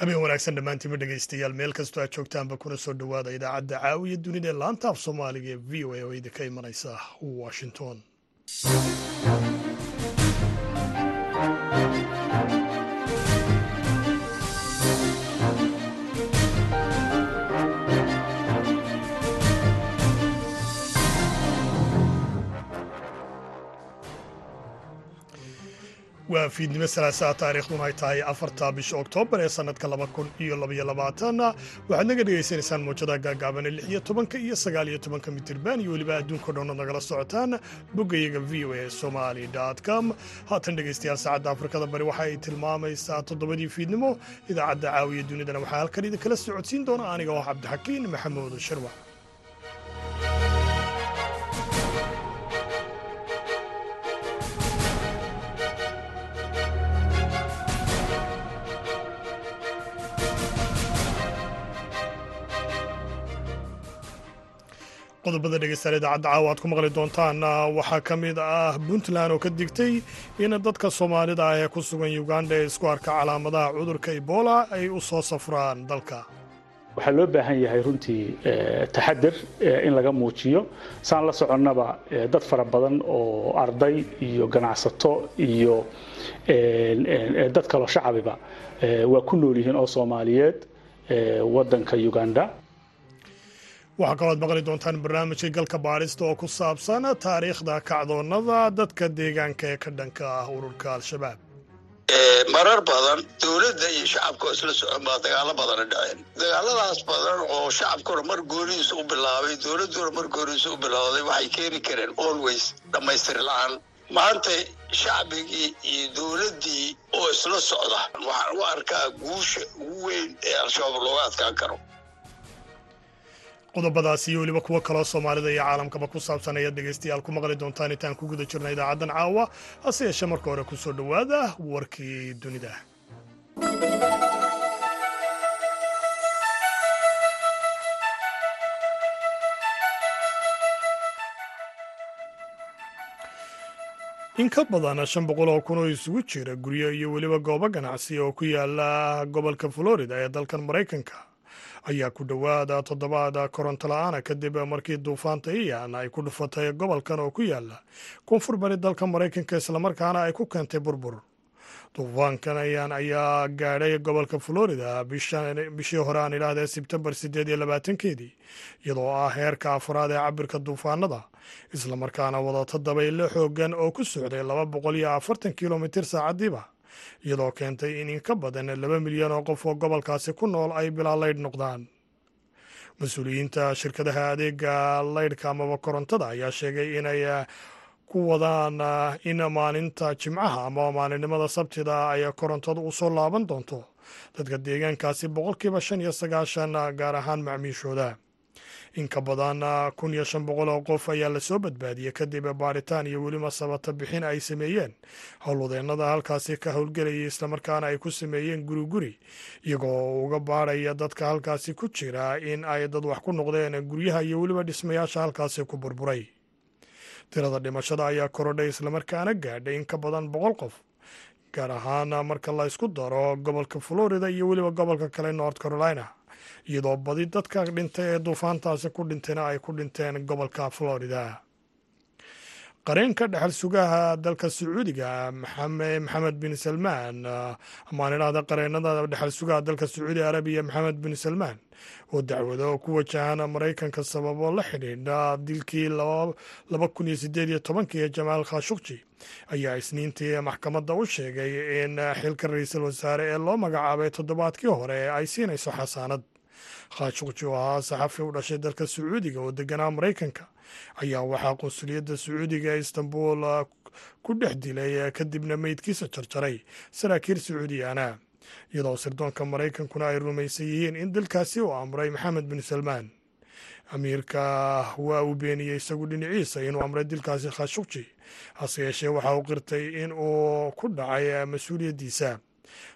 habeen wanaagsan dhammaantiinma dhegaystayaal meel kastoo aad joogtaanba kuna soo dhowaada idaacadda caawiya dunida ee laanta af soomaaliga ee v o a oo idinka imanaysa washington waa fiidnimo salaasaa taariikhduna ay tahay afarta bisha oktoobar ee sannadka laba kun iyo labaiyo labaatanna waxaad naga dhegaysanaysaan muujadaha gaagaabane lix iyo tobanka iyo sagaal iyo tobanka mitirban iyo weliba adduunka dhoonad nagala socotaan boggayaga v o a somali com. Haatan dhegaystayaal saacadda afrikada bari waxa ay tilmaamaysaa toddobadii fiidnimo idaacadda caawiya dunidana. Waxaa halkan idinkala socodsiin doona aniga oo cabdixakiin maxamuud shirwac qodobada dhegeystayaal idaacadda caawa aad ku maqli doontaan waxaa ka mid ah puntland oo ka digtay in dadka soomaalida ah ee ku sugan uganda ee isku arka calaamadaha cudurka ebola ay u soo safraan dalka. Waxaa loo baahan yahay runtii taxadir in laga muujiyo. Saan la soconnaba dad fara badan oo arday iyo ganacsato iyo dad kaloo shacabiba waa ku nool yihiin oo soomaaliyeed waddanka uganda waxaa kalooad maqli doontaan barnaamijka galka baadhista oo ku saabsan taariikhda kacdoonnada dadka deegaanka ee ka dhanka ah ururka al-shabaab. Marar badan dowladda iyo shacabka oo isla socon baa dagaalo badana dhaceen. Dagaaladaas badan oo shacabkuna mar goonihiisa u bilaabay dowladduna mar goonihiisa u bilowday waxay keeni kareen always dhammaystir la'aan. Maanta shacbigii iyo dowladdii oo isla socda waxaan u arkaa guusha ugu weyn ee al-shabaab looga adkaan karo qodobadaas iyo weliba kuwo kaloo soomaalida iyo caalamkaba ku saabsan ayaad dhegaystayaal ku maqli doontaan intaan ku guda jirna idaacaddan caawa hase yeeshee marka hore ku soo dhowaada warkii dunida. In ka badan shan boqol oo kun oo isugu jira guryo iyo weliba goobo ganacsi oo ku yaalla gobolka florida ee dalkan maraykanka ayaa ku dhowaada toddobaad koronto la'aana kadib markii duufaanta iyan ay ku dhufatay gobolkan oo ku yaalla koonfur bari dalka maraykanka islamarkaana ay ku keentay burbur. Duufaankan iyan ayaa gaadhay gobolka florida bishii hore aan idhaahdee sebtembar siddeed iyo labaatankeedii iyadoo ah heerka afraad ee cabirka duufaanada islamarkaana wadata dabaylo xoogan oo ku socday laba boqol iyo afartan kilomitir saacadiiba iyadoo keentay in in ka badan laba milyan oo qof oo gobolkaasi ku nool ay bilaa laydh noqdaan. Mas'uuliyiinta shirkadaha adeega laydhka amaba korontada ayaa sheegay inay ku wadaan in maalinta jimcaha ama maalinimada sabtida ay korontadu u soo laaban doonto. Dadka deegaankaasi boqolkiiba shan iyo sagaashan gaar ahaan macmiishooda in ka badan kun iyo shan boqol oo qof ayaa la soo badbaadiyey kadib baaritaan iyo weliba sabata bixin ay sameeyeen. Howlwadeennada halkaasi ka howlgelayay islamarkaana ay ku sameeyeen guri guri iyagoo uga baadhaya dadka halkaasi ku jira in ay dad wax ku noqdeen guryaha iyo weliba dhismayaasha halkaasi ku burburay. Tirada dhimashada ayaa korodhay islamarkaana gaadhay in ka badan boqol qof gaar ahaan marka la ysku daro gobolka florida iyo weliba gobolka kale north carolina iyadoo badi dadka dhintay ee duufaantaasi ku dhintayna ay ku dhinteen gobolka florida. Qareenka dhexal sugaha dalka sacuudiga maxamed bin salmaan amaan idhaahda qareenada dhexal sugaha dalka sacuudi arabiya maxamed bin salmaan oo dacwado ku wajahan maraykanka sababo la xidhiidha dilkii laba kun iyo sideed iyo tobankii ee jamaal khashukji ayaa isniintii maxkamadda u sheegay in xilka ra'iisul wasaare ee loo magacaabay toddobaadkii hore ay siinayso xasaanad khashukji oo ahaa saxafi u dhashay dalka sacuudiga oo deganaa maraykanka ayaa waxaa qunsuliyadda sacuudiga ee istanbul ku dhex dilay kadibna meydkiisa jarjaray saraakiil sacuudiyaana iyadoo sirdoonka maraykankuna ay rumaysan yihiin in dilkaasi uu amray maxamed bin salmaan. Amiirka waa uu beeniyey isagu dhinaciisa inuu amray dilkaasi khashukji hase yeeshee waxa uu qirtay in uu ku dhacay mas'uuliyaddiisa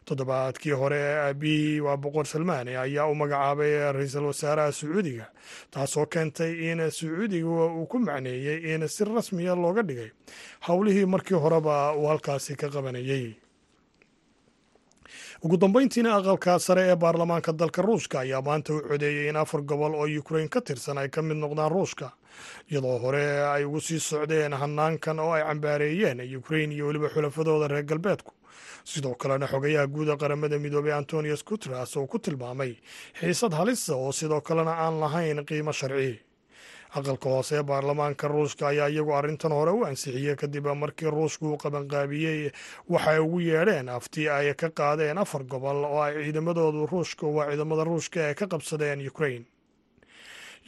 toddobaadkii hore aabihii waa boqor salmaane ayaa u magacaabay ra'iisul wasaaraha sacuudiga taasoo keentay in sacuudiga uu ku macneeyey in si rasmiya looga dhigay howlihii markii horeba uu halkaasi ka qabanayey ugu dambeyntiina aqalka sare ee baarlamaanka dalka ruushka ayaa maanta u codeeyey in afar gobol oo ukrain ka tirsan ay ka mid noqdaan ruushka iyadoo hore ay ugu sii socdeen hanaankan oo ay cambaareeyeen ukrain iyo weliba xulafadooda reer galbeedku. Sidoo kalena xogayaha guuda qaramada midoobey antonius guteres oo ku tilmaamay xiisad halisa oo sidoo kalena aan lahayn qiimo sharci. Aqalka hoose ee baarlamaanka ruushka ayaa iyagu arrintan hore u ansixiyey kadib markii ruushku uu qabanqaabiyey waxay ugu yeedheen afti ay ka qaadeen afar gobol oo ay ciidamadoodu ruushka waa ciidamada ruushka ay ka qabsadeen ukrain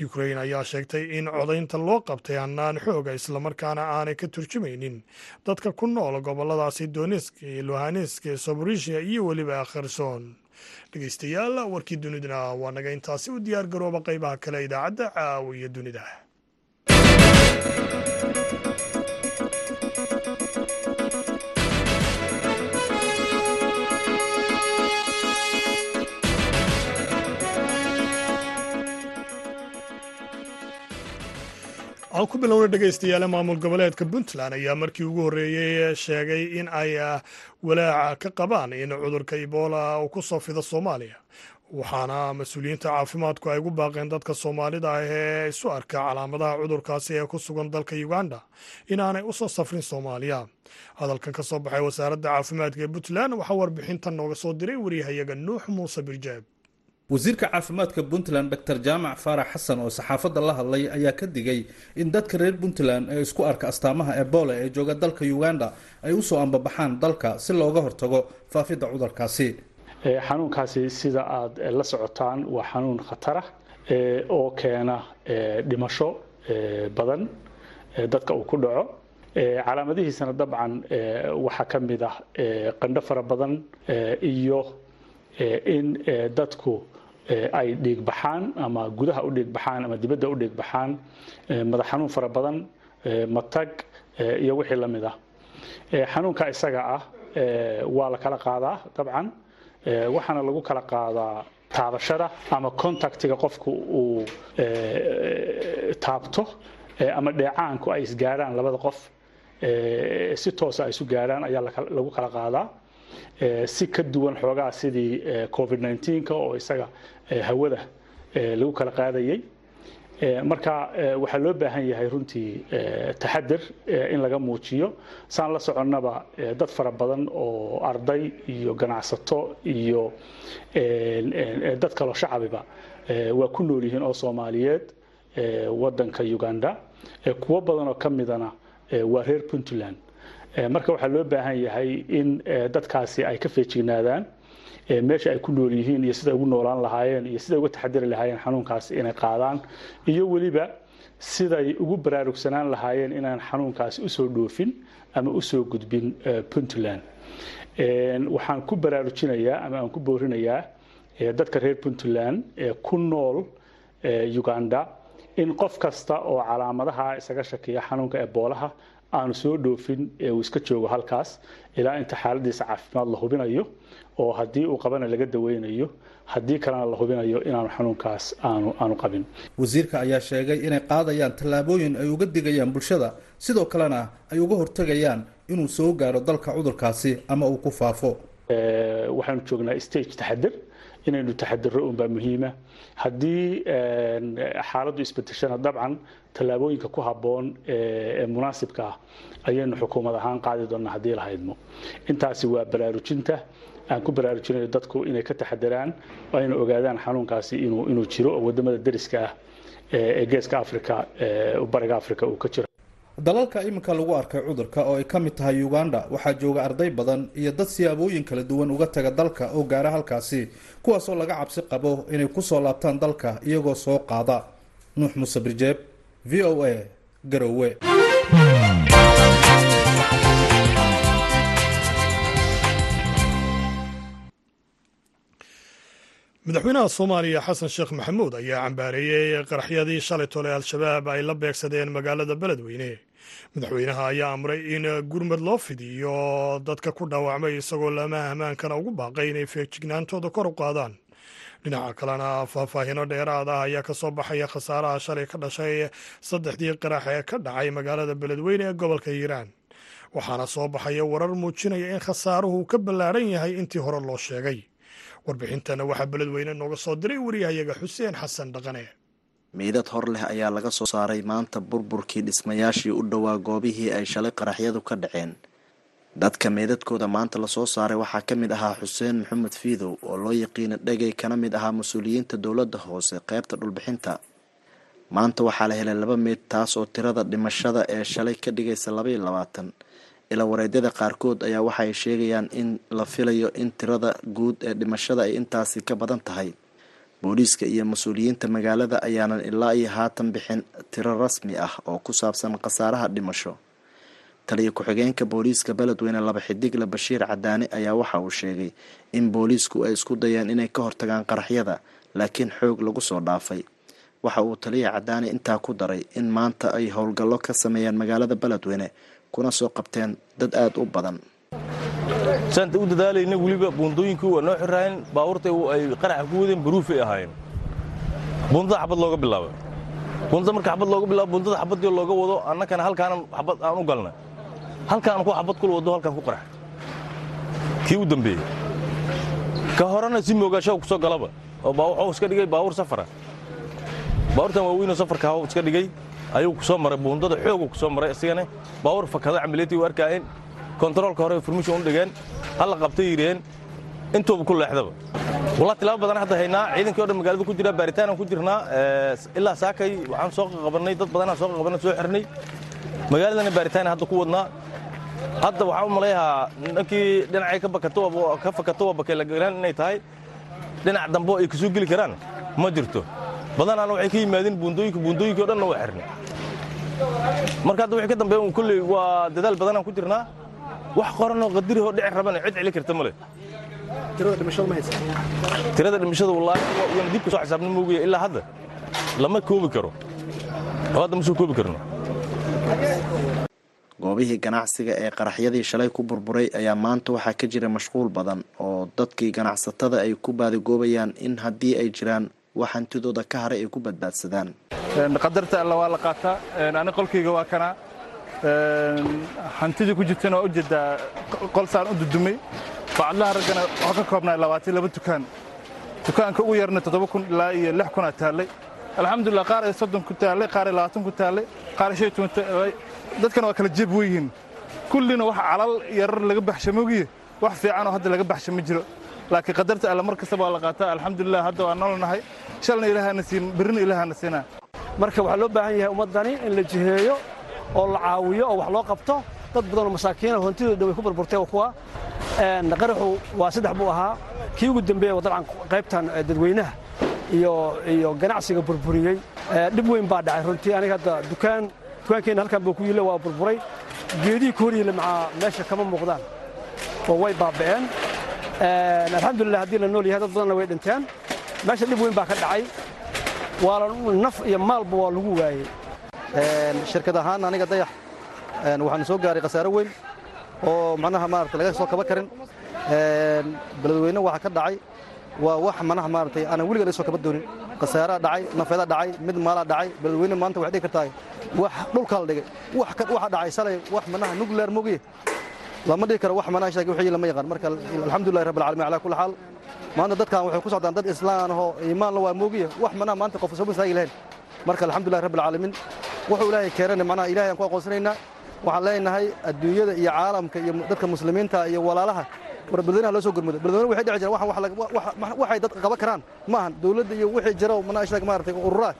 ukrain ayaa sheegtay in codaynta loo qabtay hannaan xooga islamarkaana aanay ka turjumaynin. Dadka ku nool goboladaasi donisk luhanesk soborisia iyo weliba kherson. Dhegeystayaal warkii duniduna waa naga intaasi u diyaar garooba qeybaha kale idaacadda caawa iyo dunida aan ku bilowna dhegaystayaale maamul goboleedka puntland ayaa markii ugu horreeyey sheegay in ay walaaca ka qabaan in cudurka ebola uu ku soo fido soomaaliya. Waxaana mas'uuliyiinta caafimaadku ay ugu baaqeen dadka soomaalida ah ee isu arka calaamadaha cudurkaasi ee ku sugan dalka uganda inaanay u soo safrin soomaaliya. Hadalkan ka soo baxay wasaaradda caafimaadka ee puntland waxaa warbixintan nooga soo diray wariyahayaga nuux muuse birjaab wasiirka caafimaadka puntland dor jaamac faarax xasan oo saxaafadda la hadlay ayaa ka digay in dadka reer puntland ee isku arka astaamaha ebola ee jooga dalka uganda ay u soo ambabaxaan dalka si looga hortago faafidda cudurkaasi. Xanuunkaasi sida aada la socotaan waa xanuun khatarah oo keena dhimasho badan dadka uu ku dhaco. Calaamadihiisana dabcan waxaa ka mid ah qandho fara badan iyo in dadku ay dhiigbaxaan ama gudaha u dhiigbaxaan ama dibadda u dhiigbaxaan madax xanuun fara badan matag iyo wixii la mid ah. Xanuunka isaga ah waa la kala qaadaa dabcan waxaana lagu kala qaadaa taabashada ama contactiga qofku uu taabto ama dheecaanku ay isgaarhaan labada qof. Si toosa ay isu gaarhaan ayaa lagu kala qaadaa. Si ka duwan xoogaa sidii covid 19 oo isaga hawada lagu kala qaadayay. Marka waxaa loo baahan yahay runtii taxadir in laga muujiyo. Saan la soconnaba dad fara badan oo arday iyo ganacsato iyo dad kaloo shacabiba waa ku nool yihiin oo soomaaliyeed wadanka uganda. Kuwo badan oo ka midana waa reer puntland. Marka waxaa loo baahan yahay in dadkaasi ay ka feejignaadaan meesha ay ku nool yihiin iyo siday ugu noolaan lahaayeen iyo siday uga taxadiri lahaayeen xanuunkaasi inay qaadaan. Iyo weliba siday ugu baraarugsanaan lahaayeen inaan xanuunkaasi u soo dhoofin ama u soo gudbin puntland. Waxaan ku baraarujinayaa ama aan ku boorinayaa dadka reer puntland ee ku nool uganda in qof kasta oo calaamadaha isaga shakiya xanuunka eboolaha aanu soo dhoofin uu iska joogo halkaas ilaa inta xaaladiisa caafimaad la hubinayo oo haddii uu qabana laga daweynayo haddii kalena la hubinayo inaanu xanuunkaas aanu aanu qabin. Wasiirka ayaa sheegay inay qaadayaan tallaabooyin ay uga digayaan bulshada sidoo kalena ay uga hortegayaan inuu soo gaaro dalka cudurkaasi ama uu ku faafo. Waxaanu joognaa stage taxadir inaynu taxadiro unbaa muhiima. Haddii xaaladdu isbedeshana dabcan tallaabooyinka ku habboon ee munaasibka ah ayaynu xukuumad ahaan qaadi doonnaa haddii la haydmo. Intaasi waa baraarujinta aan ku baraarujinayo dadku inay ka taxadiraan oo ayna ogaadaan xanuunkaasi inuu inuu jiro oo waddamada deriska ah ee geeska africa bariga africa uu ka jiro. Dalalka iminka lagu arkay cudurka oo ay ka mid tahay uganda waxaa jooga arday badan iyo dad siyaabooyin kala duwan uga taga dalka oo gaara halkaasi kuwaasoo laga cabsi qabo inay ku soo laabtaan dalka iyagoo soo qaada. Nuux muuse birjeeb v o a garowe madaxweynaha soomaaliya xasan sheekh maxamuud ayaa cambaareeyey qaraxyadii shalay tole al-shabaab ay la beegsadeen magaalada beledweyne. Madaxweynaha ayaa amray in gurmad loo fidiyo dadka ku dhaawacmay isagoo lamaha amaankana ugu baaqay inay feejignaantooda kor u qaadaan. Dhinaca kalena faahfaahino dheeraad ah ayaa ka soo baxaya khasaaraha shalay ka dhashay saddexdii qarax ee ka dhacay magaalada beledweyne ee gobolka hiiraan. Waxaana soo baxaya warar muujinaya in khasaaruhu ka ballaadhan yahay intii hore loo sheegay warbixintana waxaa beledweyne nooga soo diray wariyahayaga xuseen xasan dhaqane. Meydad hor leh ayaa laga soo saaray maanta burburkii dhismayaashii u dhowaa goobihii ay shalay qaraxyadu ka dhaceen. Dadka meydadkooda maanta la soo saaray waxaa ka mid ahaa xuseen maxamed fiidow oo loo yaqiina dhegay kana mid ahaa mas'uuliyiinta dowladda hoose qeybta dhulbixinta. Maanta waxaa la helay laba meyd taas oo tirada dhimashada ee shalay ka dhigaysa labaiyo labaatan ilaa wareedyada qaarkood ayaa waxaay sheegayaan in la filayo in tirada guud ee dhimashada ay intaasi ka badan tahay. Booliiska iyo mas'uuliyiinta magaalada ayaanan ilaa iyo haatan bixin tiro rasmi ah oo ku saabsan khasaaraha dhimasho. Taliyo ku-xigeenka booliiska beledweyne laba xidigle bashiir cadaani ayaa waxa uu sheegay in booliisku ay isku dayeen inay ka hortagaan qaraxyada laakiin xoog lagu soo dhaafay. Waxa uu taliya cadaani intaa ku daray in maanta ay howlgallo ka sameeyeen magaalada beledweyne kuna soo qabteen dad aada u badan. Saanta u dadaalayna weliba buundooyinkii waa noo xiraayeen baabuurta ay qaraxa ku wadeen baruufay ahaayeen. Buundada xabad looga bilaaba buundada marka xabad looga bilaabo buundada xabadii looga wado annakana halkaana xabad aan u galna. Halkaan ku xabad kula wado halkaan ku qarax. Kii u dambeeyey? Ka horena si moogaashaha ku soo galaba oo wuxuu iska dhigay baabuur safara. Baabuurtan waaweynoo safarka iska dhigay ayuu ku soo maray buundada xoogu ku soo maray isigana baabuur fakada cambileetii u arkaayeen. Kontaroolka hore furmishan u dhigeen. Halla qabtay yidhaheen intuuba ku leexdaba. Walaa tilaabo badan hadda haynaa. Ciidankii o dhan magaalada ku jira baaritaanaan ku jirnaa. Ilaa saakay waxaan soo qaqabannay dad badanaan soo qaqabannay soo xirnay. Magaaladana baaritaan hadda ku wadnaa. Hadda waxaan u malayahaa dhankii dhinacay ka fakato waa bakeelagalaan inay tahay. Dhinac dambe ay ka soo geli karaan ma jirto. Badanaana waxay ka yimaadeen buundooyinka buundooyinki o dhanna waa xirnay marka hadda wixii ka dambeeya kolley waa dadaal badanaan ku jirnaa. Wax qoranoo qadirihoo dhici rabana cid celi karta ma leh tirada dhimashada wallaahi waan dibka soo xisaabna ilaa hadda. Lama koobi karo. Oo hadda ma soo koobi karno. Goobihii ganacsiga ee qaraxyadii shalay ku burburay ayaa maanta waxaa ka jira mashquul badan oo dadkii ganacsatada ay ku baadigoobayaan in haddii ay jiraan wax hantidooda ka haray ay ku badbaadsadaan. Qadarta alla waa la qaataa ani qolkayga waa kanaa hantidii ku jirtana waa u jeedaa qolsaan u dudumay. Bacadlaha raggana waxaa ka koobnaa labaatan laba dukaan. Dukaanka ugu yarna toddoba kun ilaa iyo lix kunaa taallay. Alxamdulilah qaar ay soddon ku taallay qaar ay labaatan ku taallay qaar ay shan iyo toban dadkana waa kala jeeb weyihiin kullina wax calal yarar laga baxsha mogiye wax fiicanoo hadda laga baxsha ma jiro laakiin qadarta alle mar kastaba waa la qaataa. Alxamdulilah hadda waa nolonahay shalna ilaahana siin birrina ilaahana siinaa marka waxaa loo baahan yahay ummaddani in la jiheeyo oo la caawiyo oo wax loo qabto. Dad badanoo masaakiina hontidooda way ku burburtay kuwa qaraxu waa saddex buu ahaa. Kii ugu dambeeya dabcan qaybtan dadweynaha iyo ganacsiga burburiyey. Dhib weyn baa dhacay runtii. Aniga hadda dukaan dukaankeenna halkan buu ku yille waa burburay. Geedihii ku horyiile macaa meesha kama muuqdaan. Oo way baaba'een alxamdulilah haddii la nool yahay dad badanna way dhinteen. Meesha dhib weyn baa ka dhacay. Naf iyo maalba waa lagu waayey. Shirkad ahaan aniga dayax waxaanu soo gaaray khasaaro weyn oo macnaha maarata laga soo kaba karin beledweyne waxa ka dhacay waa wax manaha maaratay aanan weliga laga kaba doonin. Khasaaraa dhacay nafeeda dhacay mid maalaa dhacay beledweyne maanta waxay dhigi kartaa wax dhulkaa la dhigay waxa dhacay shalay wax manaha nugleer mogiye lama dhigi karo wax manaha sheegay wixii lama yaqaan. Marka alxamdulillahi rabbil caalamiin calaa kulli xaal maanta dadkan waxay ku socdaan dad islaan ahoo iimaan la waa moogiye wax manaha maanta qof soo masaagi lahayn marka alxamdulillahi rabbil caalamiin wuxuu ilaahay keenana manaha ilaahay aan ku aqoonsanaynaa. Waxaan leenahay adduunyada iyo caalamka iyo dadka muslimiinta iyo walaalaha war beledweynaha loo soo gurmudo. Beledweyne waxay dhici jiraan waxay dad qaban karaan. Ma ahan dowladda iyo wixii jira manaha sheeg maaragtay ururaa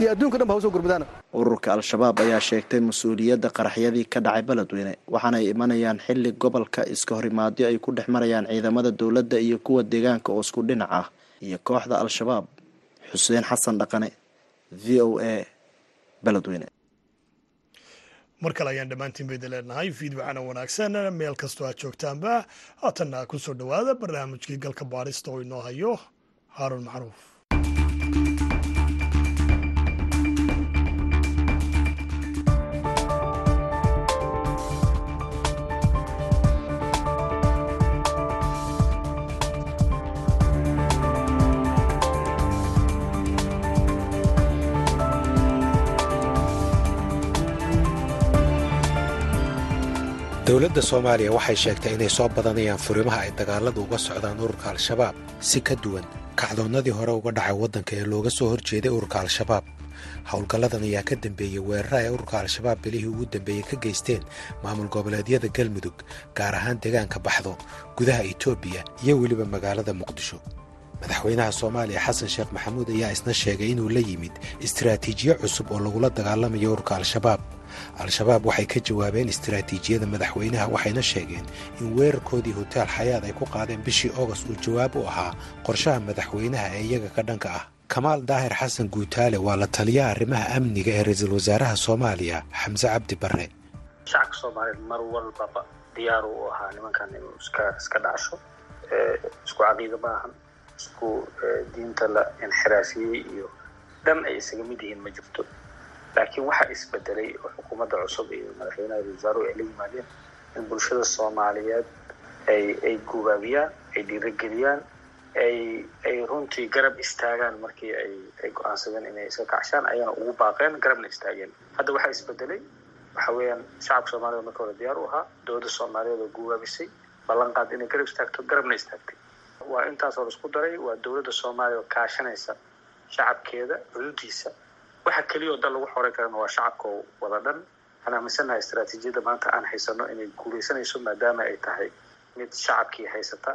iyo adduunka dhan ba ha u soo gurmudaan ururka al-shabaab ayaa sheegtay mas'uuliyadda qaraxyadii ka dhacay beledweyne waxaana ay imanayaan xilli gobolka iska horimaadyo ay ku dhex marayaan ciidamada dowladda iyo kuwa deegaanka oo isku dhinac ah. Iyo kooxda al-shabaab xuseen xasan dhaqane v o a beledweyne. Mar kale ayaan dhammaantiin bayda leenahay fiidwacana wanaagsan. Meel kastoo aad joogtaanba. Haatanna ku soo dhowaada barnaamijkii galka baadhista oo inoo hayo haaruun macruuf dowladda soomaaliya waxay sheegtay inay soo badanayaan furimaha ay dagaaladu uga socdaan ururka al-shabaab si ka duwan. Kacdoonnadii hore uga dhacay waddanka ee looga soo horjeeday ururka al-shabaab. Howlgalladan ayaa ka dambeeyey weerara ay ururka al-shabaab bilihii ugu dambeeyey ka geysteen maamul goboleedyada galmudug gaar ahaan deegaanka baxdo gudaha etoobiya iyo weliba magaalada muqdisho. Madaxweynaha soomaaliya xasan sheekh maxamuud ayaa isna sheegay inuu la yimid istaraatiijiyo cusub oo lagula dagaalamayo ururka al-shabaab al-shabaab waxay ka jawaabeen istaraatiijiyada madaxweynaha waxayna sheegeen in weerarkoodii hotaal xayaad ay ku qaadeen bishii ogost uu jawaab u ahaa qorshaha madaxweynaha ee iyaga ka dhanka ah. Kamaal daahir xasan guutaale waa la taliyaha arrimaha amniga ee ra'iisul wasaaraha soomaaliya xamse cabdi barre. Shacabka soomaaliyeed mar walbaba diyaar u ahaa nimankan inuu iska dhacsho isku caqiida ma ahan isku diinta la inxiraafiyey iyo dhan ay isaga mid yihiin ma jirto laakiin waxaa isbedelay oo xukuumadda cusub iyo madaxweynaha ra'isul wasaaruhu ay la yimaadeen in bulshada soomaaliyeed ay ay gubaabiyaan ay dhiirageliyaan ay ay runtii garab istaagaan markii ay ay go'aansadeen inay iska kacshaan ayana ugu baaqeen garabna istaageen. Hadda waxaa isbedelay waxa weeyaan shacabka soomaaliyed marka hore diyaar u ahaa dowladda soomaaliyeed oo gubaabisay ballan qaad inay garab istaagto garabna istaagtay. Waa intaasoo la isku daray waa dowladda soomaaliya oo kaashanaysa shacabkeeda xuduudiisa waxa keliya oo dal lagu xoray karana waa shacabka oo wada dhan waxaan aaminsannahay istaraatiijiyadda maanta aan haysano inay guulaysanayso maadaama ay tahay mid shacabkii haysata.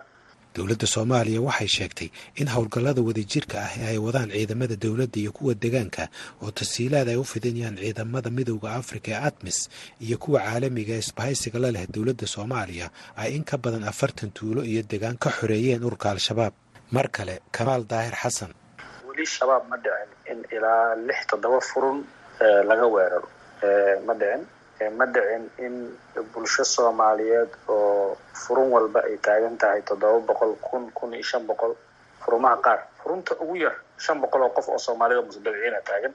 Dowladda soomaaliya waxay sheegtay in howlgallada wadajirka ah ee ay wadaan ciidamada dowladda iyo kuwa degaanka oo tasiilaad ay u fidinayaan ciidamada midowda afrika ee admis iyo kuwa caalamiga ee isbahaysiga la leh dowladda soomaaliya ay in ka badan afartan tuulo iyo degaan ka xoreeyeen ururka al-shabaab. Mar kale kamaal daahir xasan. Weli shabaab ma dhicin in ilaa lix toddoba furun laga weeraro. Ma dhicin? Ma in bulsho soomaaliyeed oo furun walba ay taagan tahay toddoba boqol kun kun iyo shan boqol furumaha qaar. Furunta ugu yar shan boqol oo qof oo soomaalida musbadiciina taagan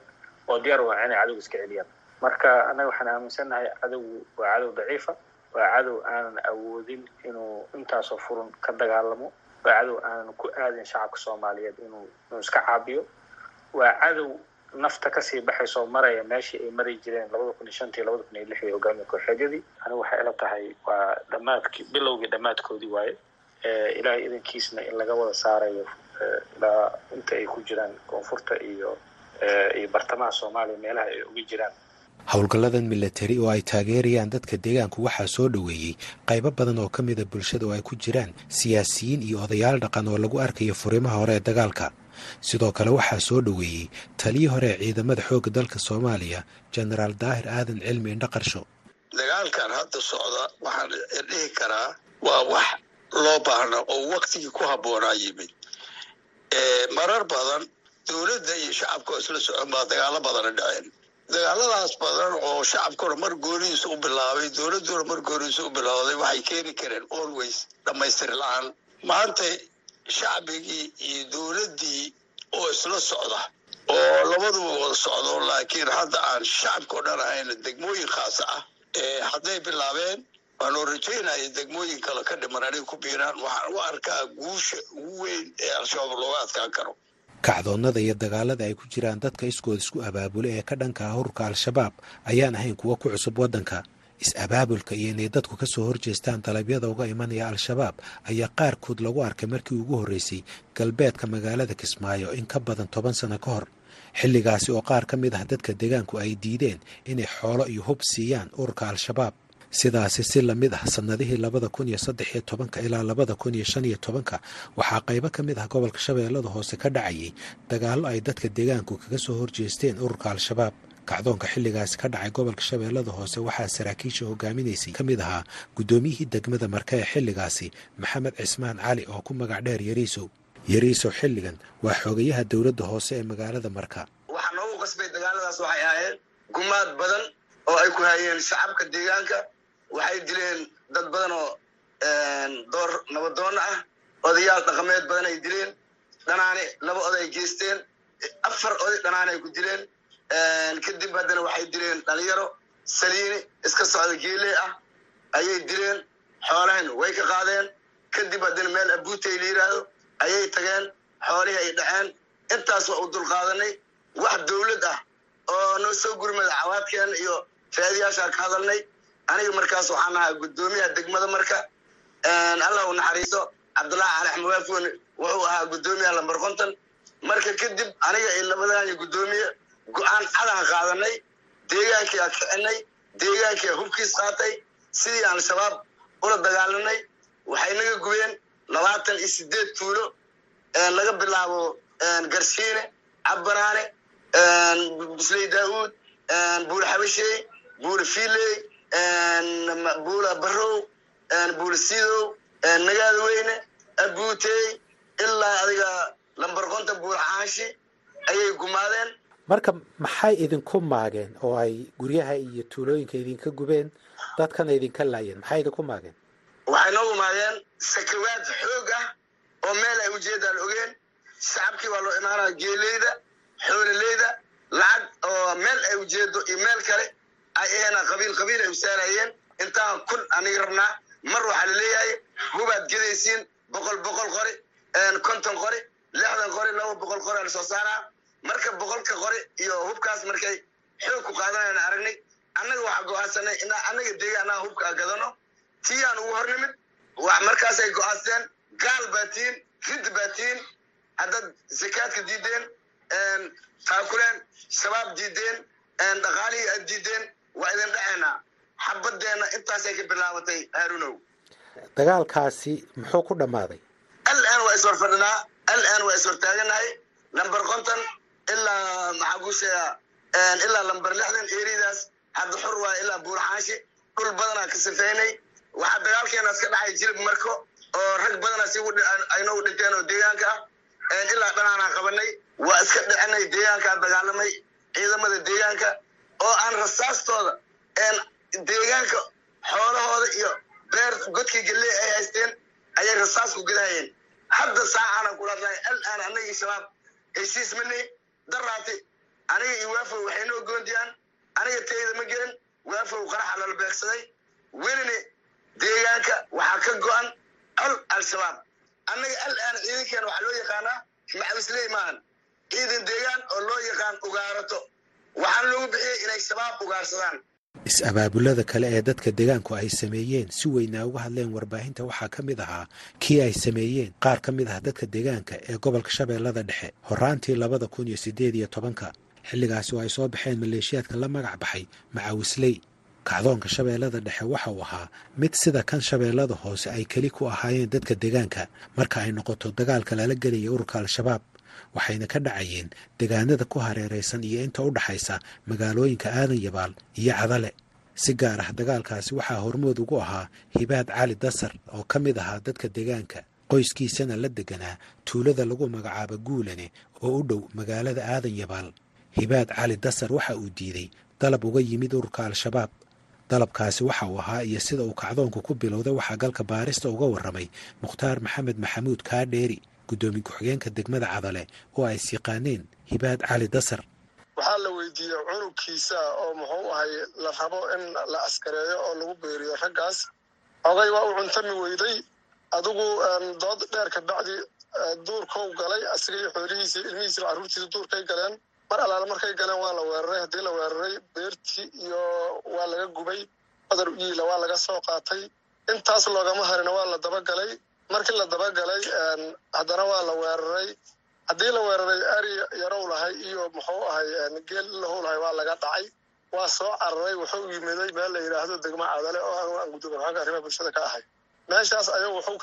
oo diyaar waa inay cadow iska celiyaan. Marka annaga waxaan aaminsannahay cadowgu waa cadow daciifa waa cadow aanan awoodin inuu intaasoo furun ka dagaalamo waa cadow aanan ku aadin shacabka soomaaliyeed inuu inuu iska caabiyo waa cadow nafta ka sii baxayso maraya meeshii ay mari jireen labada kun iyo labada kun iyo lixdii hogaamiya kooxeedyadii anigu waxay ila tahay waa dhamaadki bilowgii dhammaadkoodii waaye. Ilaahay idankiisna in laga wada saarayo ilaa inta ay ku jiraan koonfurta iyo iyo bartamaha soomaaliya meelaha ay uga jiraan. Howlgalladan milatari oo ay taageerayaan dadka deegaanku waxaa soo dhoweeyey. Qaybo badan oo ka mida bulshada oo ay ku jiraan siyaasiyiin iyo odayaal dhaqan oo lagu arkayo furimaha hore ee dagaalka sidoo kale waxaa soo dhoweeyey taliyii hore ciidamada xoogga dalka soomaaliya jenaraal daahir aadan cilmi indhaqarsho. Dagaalkan hadda socda waxaan dhihi karaa waa wax loo baahna oo waktigii ku habboonaa yimid. Marar badan dowladda iyo shacabka isla socon baa dagaalo badana dhaceen. Dagaaladaas badan oo shacabkuna mar goonihiisa u bilaabay dowladduna mar goonihiisa u bilowday waxay keeni kareen always dhammaystir la'aan. Maanta shacbigii iyo dowladdii oo isla socda oo labaduba wada socdo laakiin hadda aan shacabka o dhan ahayna degmooyin khaasa ah hadday bilaabeen waanoo rajaynaya degmooyin kale ka dhiman anay ku biiraan waxaan u arkaa guusha ugu weyn ee al-shabaab looga adkaan karo. Kacdoonnada iyo dagaalada ay ku jiraan dadka iskood isku abaabula ee ka dhanka ah ururka al-shabaab ayaan ahayn kuwo ku cusub waddanka is-abaabulka iyo inay dadku ka soo horjeestaan dalabyada uga imanaya al-shabaab ayaa qaarkood lagu arkay markii ugu horreysay galbeedka magaalada kismaayo in ka badan toban sano ka hor xilligaasi oo qaar ka mid ah dadka deegaanku ay diideen inay xoolo iyo hub siiyaan ururka al-shabaab. Sidaasi si la mid ah sannadihii labada kun iyo saddex iyo tobanka ilaa labada kun iyo shan iyo tobanka waxaa qaybo ka mid ah gobolka shabeellada hoose ka dhacayay dagaallo ay dadka deegaanku kaga soo horjeesteen ururka al-shabaab kacdoonka xilligaasi ka dhacay gobolka shabeellada hoose waxaa saraakiisha hogaaminaysay ka mid ahaa guddoomiyihii degmada marka ee xilligaasi maxamed cismaan cali oo ku magac dheer yariisow yariisow xilligan waa xogayaha dowladda hoose ee magaalada marka. Waxaa noogu qasbay dagaaladaas waxay ahaayeen gumaad badan oo ay ku hayeen shacabka deegaanka. Waxay dileen dad badan oo door nabadoonna ah. Odayaal dhaqameed badan ay dileen. Dhanaane laba oday geysteen. Afar oday dhanaane ay ku dileen kadib haddana waxay dileen dhalinyaro saliini iska socda geele ah ayay dileen xoolahayna way ka qaadeen. Kadib haddana meel abuutay la yidhaahdo ayay tageen xoolihii ay dhaceen. Intaas waa u dulqaadanay wax dowlad ah oo noo soo gurmada cawaadkeen iyo raadiyaashaa ka hadalnay. Aniga markaas waxaan ahaa guddoomiyaha degmada marka. Allah u naxariiso cabdullaahi cali axmed wuxuu ahaa guddoomiyaha lambar konton. Marka kadib aniga iyo labadaan guddoomiye go'aan cadaan qaadanay deegaankii aan kicinay deegaankii aan hubkiis qaatay sidii aan shabaab ula dagaalanay waxay naga gubeen labaatan iyo sideed tuulo laga bilaabo garshiine cabbanaane busley daauud buule xabashey buule fiiley buula barow buule sidow nagaada weyne abuutey ilaa adiga lambar konta buule xaashi ayay gumaadeen marka maxay idinku maageen oo ay guryaha iyo tuulooyinka idinka gubeen? Dadkana idinka laayeen maxay idinku maageen? Waxay noogu maageen sakawaad xoog ah oo meel ay ujeedaan ogeen. Shacabkii waa loo imaanaya geeleyda xoololeyda lacag oo meel ay ujeedo iyo meel kale ay ahena qabiil qabiil ay usaarayeen intaan kun aniga rabnaa mar waxaa la leeyahay hubaad gedaysiin boqol boqol qori konton qori lixdan qori laba boqol qori ala soo saaraa marka boqolka qori iyo hubkaas markay xoog ku qaadanayna aragnay annaga waxaa go'aansanay inaa annaga deegaanaha hubka gadano. Tiyaan ugu hor nimid markaasay go'aansteen gaal baa tihiin rid baa tihiin haddaad zakaadka diideen taakuleen shabaab diideen dhaqaalihii aad diideen waa idin dhaceynaa xabadeenna intaasay ka bilaabatay haarunow dagaalkaasi muxuu ku dhammaaday? Alan waa ishor fadhinaa alan waa ishor taaganahay lamber konton ilaa maxaa kuu ilaa lamber lixdan eridaas hadda waay ilaa buurxaashi dhul badanaa ka safeynay. Waxaa dagaalkeenaas ka dhacay jilib marko oo rag badanaa si dhinteen oo deegaanka ah ilaa dhanaanaa qabanay. Waa iska dhicinay deegaankaa dagaalamay ciidamada deegaanka oo aan rasaastooda deegaanka xoolahooda iyo beer godkii galley ay haysteen ayay rasaas ku gadahayeen hadda saacaanan kula hadlahay alaan anagii shabaab heshiis manay daraati aniga iyo waafow waxay noo goondiyaan aniga tayda ma gelin waafow qaraxa lala beegsaday welina deegaanka waxaa ka go-an col al-shabaab. Annaga alaan ciidankeena waxaa loo yaqaanaa macawisley maahan ciidan deegaan oo loo yaqaan ugaarato. Waxaan loogu bixiyey inay shabaab ugaarsadaan is-abaabulada kale ee dadka deegaanku ay sameeyeen si weynaa uga hadleen warbaahinta waxaa ka mid ahaa kii ay sameeyeen qaar ka mid ah dadka deegaanka ee gobolka shabeellada dhexe. Horaantii labada kun iyo siddeed iyo tobanka xilligaasi oo ay soo baxeen maleeshiyaadka la magac baxay macawisley kacdoonka shabeellada dhexe waxa uu ahaa mid sida kan shabeellada hoose ay keli ku ahaayeen dadka deegaanka marka ay noqoto dagaalka lala gelaya ururka al-shabaab waxayna ka dhacayeen deegaanada ku hareeraysan iyo inta u dhaxaysa magaalooyinka aadan yabaal iyo cadale. Si gaar ah dagaalkaasi waxaa hormood ugu ahaa hibaad cali dasar oo ka mid ahaa dadka deegaanka. Qoyskiisana la deganaa tuulada lagu magacaabo guulane oo u dhow magaalada aadan yabaal hibaad cali dasar waxa uu diiday dalab uga yimid ururka al-shabaab. Dalabkaasi waxa uu ahaa iyo sida uu kacdoonku ku bilowday waxaa galka baarista uga warramay mukhtaar maxamed maxamuud kaadheeri guddoomiye ku-xigeenka degmada cadale oo ay isyaqaaneen hibaad cali dasar. Waxaa la weydiiyey cunugkiisa oo muxuu ahay la rabo in la askareeyo oo lagu beeriyo raggaas. Oday waa u cuntami weyday. Adigu dood dheer ka bacdi duurkou galay asiga iyo xoolihiisa ilmihiisa carruurtiisa duurkay galeen. Mar allaale markay galeen waa la weeraray haddii la weeraray beertii iyo waa laga gubay badar uyiila waa laga soo qaatay. Intaas loogama harina waa la dabagalay markii la dabagalay haddana waa la weeraray. Haddii la weeraray ari yarow lahay iyo muxuu ahay geel lahow lahay waa laga dhacay. Waa soo cararay wuxuu yimiday meel la yidhaahdo degmo cadale oo aan gudoomiye xooga arrimaha bulshada ka ahay. Meeshaas ayuu wuxuu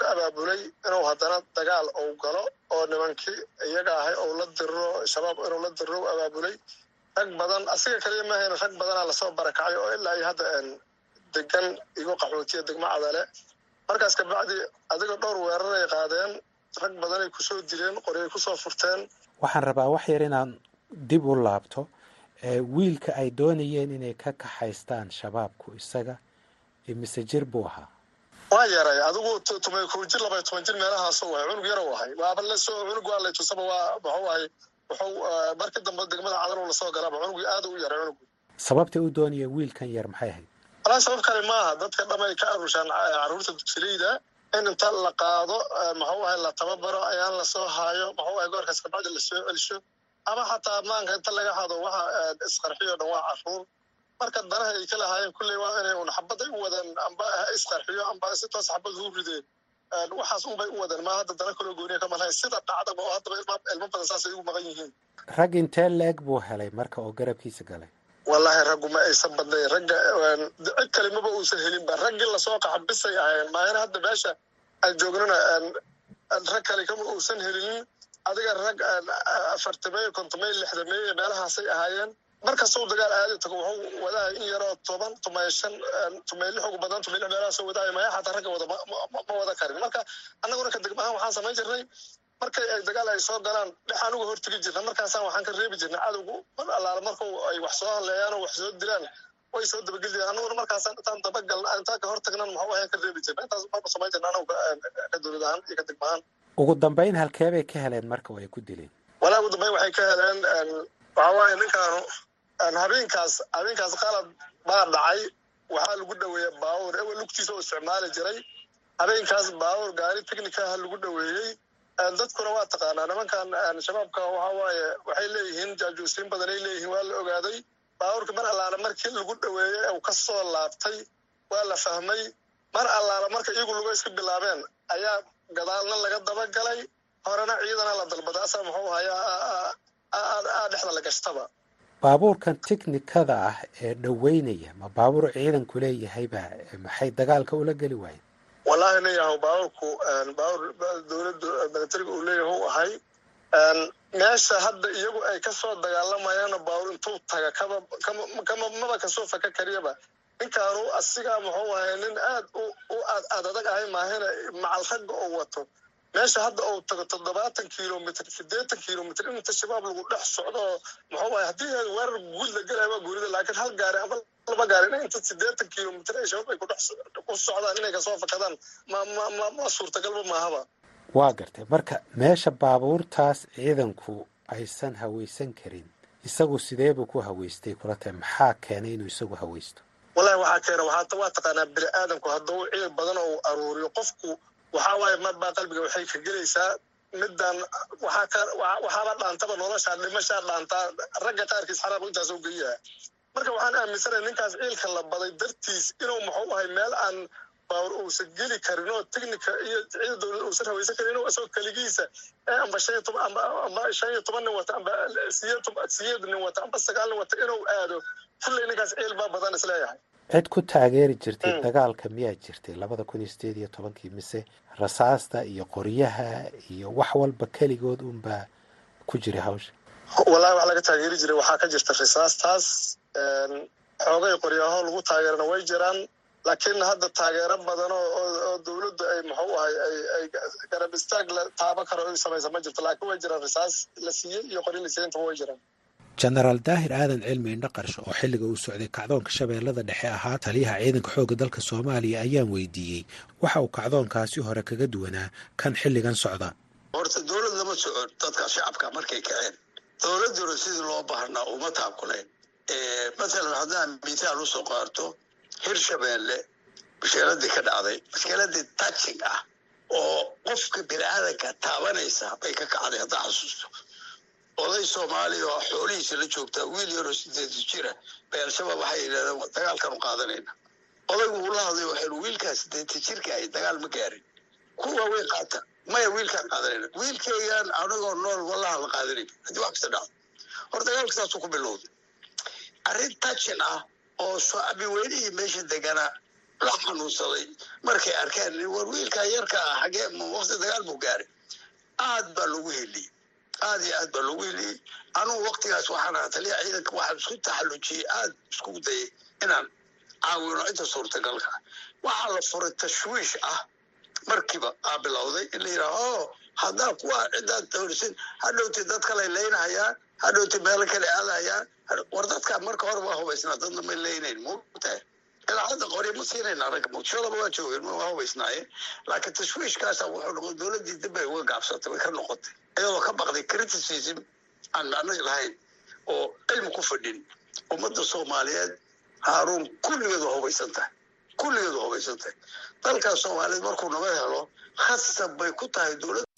ka abaabulay inuu haddana dagaal uu galo oo nimankii iyaga ahay ou la diriro shabaab inuu la diriro u abaabulay. Rag badan asiga kaliya maahayn rag badanaa la soo barakacay oo ilaa iyo hadda degan igu qaxootiya degmo cadale markaas kabacdi adiga dhowr weeraray qaadeen rag badanay ku soo dileen qoryay ku soo furteen. Waxaan rabaa wax yar inaan dib u laabto wiilka ay doonayeen inay ka kaxaystaan shabaabku isaga mise jir buu ahaa. Waa yaray adigu tumay kow jir labay toban jir meelahaasu wahay cunug yarow ahay cunug waa laytusaba waa muxuu ahay wuxuu markii dambe degmada cadal la soo galaba cunugii aad u yaray cunugu. Sababtay u doonayeen wiilkan yar maxay ahayd walaa sabab kale maaha dadka dhamay ka arushaan carruurta dugsileyda in inta la qaado muxuu ahay la tababaro ayaan la soo haayo muxuu ahay goorkaas kabacdi la soo celisho. Ama xataa maanka inta laga hado waxa isqarxiyo dhan waa carruur marka danaha ay ka lahaayeen kulley waa inay un xabad ay u wadeen amba ha isqarxiyo amba si toos xabad u rideen. Waxaas unbay u wadeen maa hadda dana kaloo gooniya kama lahayn sida dhacdaba oo haddaba ilmo badan saasay ugu maqan yihiin. Rag intee leeg buu helay marka oo garabkiisa galay wallaahi raggu ma aysan badnayn. Ragga cid kale maba uusan helinba raggii la soo qaxa bisay ahaayeen maahina hadda meesha aan joognana rag kale kama uusan helinin adiga rag afartameeyo kontomeeyo lixdameeyo meelahaasay ahaayeen. Markastuu dagaal aadi tago wuxuu wadaa in yaroo toban tumay shan tumay lix ugu badan tumay lix meelahaasoo wadaayo maya xataa ragga wada ma wada karin. Marka annaguna ka degma ahaan waxaan samayn jirnay markay ay dagaal ay soo galaan dhex anuga hortegi jirna markaasaan waxaan ka reebi jirnay cadowgu. Mar allaala marku ay wax soo hadleeyaan oo wax soo dilaan way soo dabageli jireen annaguna markaasaan intaan dabagalna intaan ka hortagnan maxuu ahayn ka reebi jirna intaas marba samayn jirna anagu ka dowlad ahaan iyo ka degma ahaan ugu dambayn halkee bay ka heleen marka oo ay ku dileen? Walaa ugu dambayn waxay ka heleen waxaa waaye ninkaanu habeenkaas habeenkaas qalad baa dhacay. Waxaa lagu dhaweeyey baawur. Ewel lugtiisa oo isticmaali jiray. Habeenkaas baawur gaari technicaha lagu dhaweeyey dadkuna waa taqaanaa. Nimankan shabaabka waxa waaye waxay leeyihiin jaajuusiin badan ay leeyihiin. Waa la ogaaday. Baawurka mar allaala markii lagu dhaweeyey uu ka soo laabtay waa la fahmay. Mar allaala marka iyagu lugo iska bilaabeen ayaa gadaalna laga dabagalay. Horena ciidana la dalbaday. Asaa muxuu hayaa aa dhexda la gashtaba. Baabuurkan tiknikada ah ee dhoweynaya ma baabuur ciidanku leeyahayba maxay dagaalka ula geli waayeen wallaahi leeyahay baabuurku baabuur dowladda milatariga uu leeyahay u ahay. Meesha hadda iyagu ay ka soo dagaalamayaanna baabuur intuu taga kama kama maba ka soo faka kariyaba. Ninkaanu asigaa muxuu ahay nin aad u aad adag ahay maahina macal ragga oo wato meesha hadda uu tago toddobaatan kilomitr siddeetan kilomitr inta shabaab lagu dhex socdo muxuu ahay haddii weerar guud la gelaya waa guurida laakiin hal gaari ama laba gaari in inta siddeetan kilomitr ay shabaab ay ku socdaan inay ka soo fakadaan ma ma ma ma suurtagalba maahaba waa gartay. Marka meesha baabuurtaas ciidanku aysan hawaysan karin isagu sidee buu ku hawaystay kula tahay maxaa keenay inuu isagu hawaysto wallahi waxaa keena waa taqaanaa bini aadamku hadduu ciil badan oo aruuriyo qofku waxaa waaye marbaa qalbiga waxay ka gelaysaa. Ka waxaaba dhaantaba noloshaa dhimashaa dhaantaa ragga qaarkiis xaraab intaas oo geyaha marka waxaan aaminsanaya ninkaas ciilka la baday dartiis inuu muxuu ahay meel aan baawur uusan geli karin oo technica iyo ciida dowlad uusan hawaysan karin inuu isagoo keligiisa ee amba shan iyo toban amba amba shan iyo toban nin wata amba siyeed siyeed nin wata amba sagaal nin wata inuu aado. Kulley ninkaas ciil baa badan is leeyahay cid ku taageeri jirtay dagaalka miyaa jirtay labada kun iyo sideed iyo tobankii mise rasaasta iyo qoryaha iyo wax walba keligood unbaa ku jiray hawsha? Wallahi wax laga taageeri jiray waxaa ka jirta risaastaas xoogay qoryaho lagu taageerana way jiraan laakiin hadda taageero badan oo dowladdu ay muxuu ahay ay garab istaag la taaba karo ay samaysa ma jirto laakiin way jiraan risaas la siiyey iyo qoryo la siiyey intaba way jiraan jenaraal daahir aadan cilmi indho qarsho oo xilliga uu socday kacdoonka shabeellada dhexe ahaa taliyaha ciidanka xoogga dalka soomaaliya ayaan weydiiyey. Waxa uu kacdoonkaasi hore kaga duwanaa kan xilligan socda. Horta dowlad lama socon dadka shacabka markay kaceen. Dowladduna sidii loo baahnaa uma taabkuleen mathalan haddaan mithaal u soo qaarto hirshabeelle maskeeladii ka dhacday maskeeladii touching ah oo qofka bini-aadanka taabanaysa bay ka kacday haddaa xasuusto oday soomaaliya oo xoolihiisa la joogtaa wiil yaroo sideedu jira bay al-shabaab waxay yidhahdeen dagaalkanu qaadanayna odaygu uu la hadlay waxaynu wiilkaas sideeta jirka ay dagaal ma gaarin. Kuwa way qaata maya wiilkaan qaadanayna wiilkaygaan anagoo nool wallaha la qaadanayna haddii wax kasta dhacdo hor dagaalka saasuu ku bilowday. Arrin tajin ah oo shacbi weynihii meesha deganaa la xanuunsaday markay arkeen war wiilkaa yarka ah xagee waqti dagaal buu gaaray. Aad baa lagu heliyey aad iyo aad baa lagu heliyey anugu waktigaas waxaan ahaa taliya ciidanka waxaan isku taxallujiyey aad isku dayay inaan caawino inta suurtagalka waxaa la furay tashwiish ah markiiba aa bilowday in la yidhaha o haddaa kuwa ciddaad doorisin hadhowti dad kalay leynahayaan hadhowti meelo kale aadahayaan war dadkaa marka hore waa hubaysnaa dadna may leynayn mutahay ilaa hadda qoryo ma siinayna ragga waa joogeen waa hubaysnaayeen laakiin tashwiishkaasa wuxuu noqday dowladdii dib bay uga gaabsatay way ka noqotay iyadoo ka baqday criticism aan macno lahayn oo cilmi ku fadhin ummadda soomaaliyeed haaruun kulligeed waa hubaysan tahay kulligeed waa hubaysan tahay dalkaas soomaaliyeed markuu naga helo khasab bay ku tahay dowladda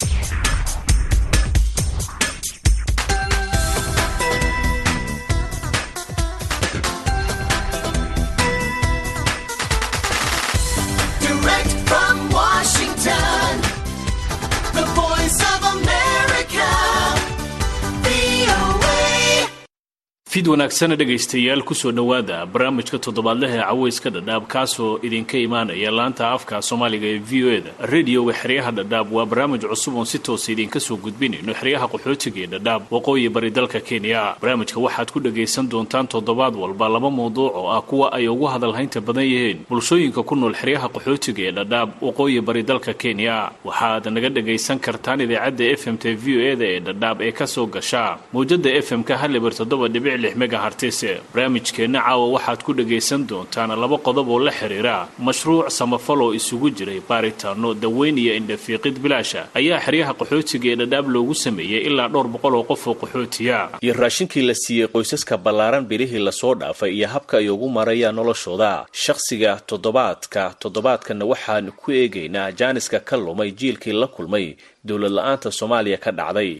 fid wanaagsana dhegaystayaal ku soo dhowaada barnaamijka toddobaadlaha ee cawayska dhadhaab kaasoo idinka imaanaya laanta afka soomaaliga ee v o eda radioga xeryaha dhadhaab waa barnaamij cusub oon si toosa idinka soo gudbinayno xeryaha qaxootiga ee dhadhaab waqooyi bari dalka kenya. Barnaamijka waxaad ku dhagaysan doontaan toddobaad walba laba mawduuc oo ah kuwa ay ugu hadalhaynta badan yihiin. Bulshooyinka ku nool xeryaha qaxootiga ee dhadhaab waqooyi bari dalka kenya. Waxaad naga dhagaysan kartaan idaacadda f m t v o eda ee dhadhaab ee ka soo gasha. Mawjada f m ka halibar toddoba dhibic megahartis barnaamijkeenna caawa waxaad ku dhagaysan doontaan laba qodob oo la xiriira mashruuc samafal oo isugu jiray baaritaano daweyn iyo indhafiiqid bilaasha. Ayaa xeryaha qaxootiga ee dhadhaab loogu sameeyey ilaa dhowr boqol oo qof oo qaxootiya. Iyo raashinkii la siiyey qoysaska ballaaran bilihii la soo dhaafay iyo habka ay ugu marayaan noloshooda. Shakhsiga toddobaadka toddobaadkanna waxaan ku eegaynaa jaaniska ka lumay jiilkii la kulmay. Dowlad la'aanta soomaaliya ka dhacday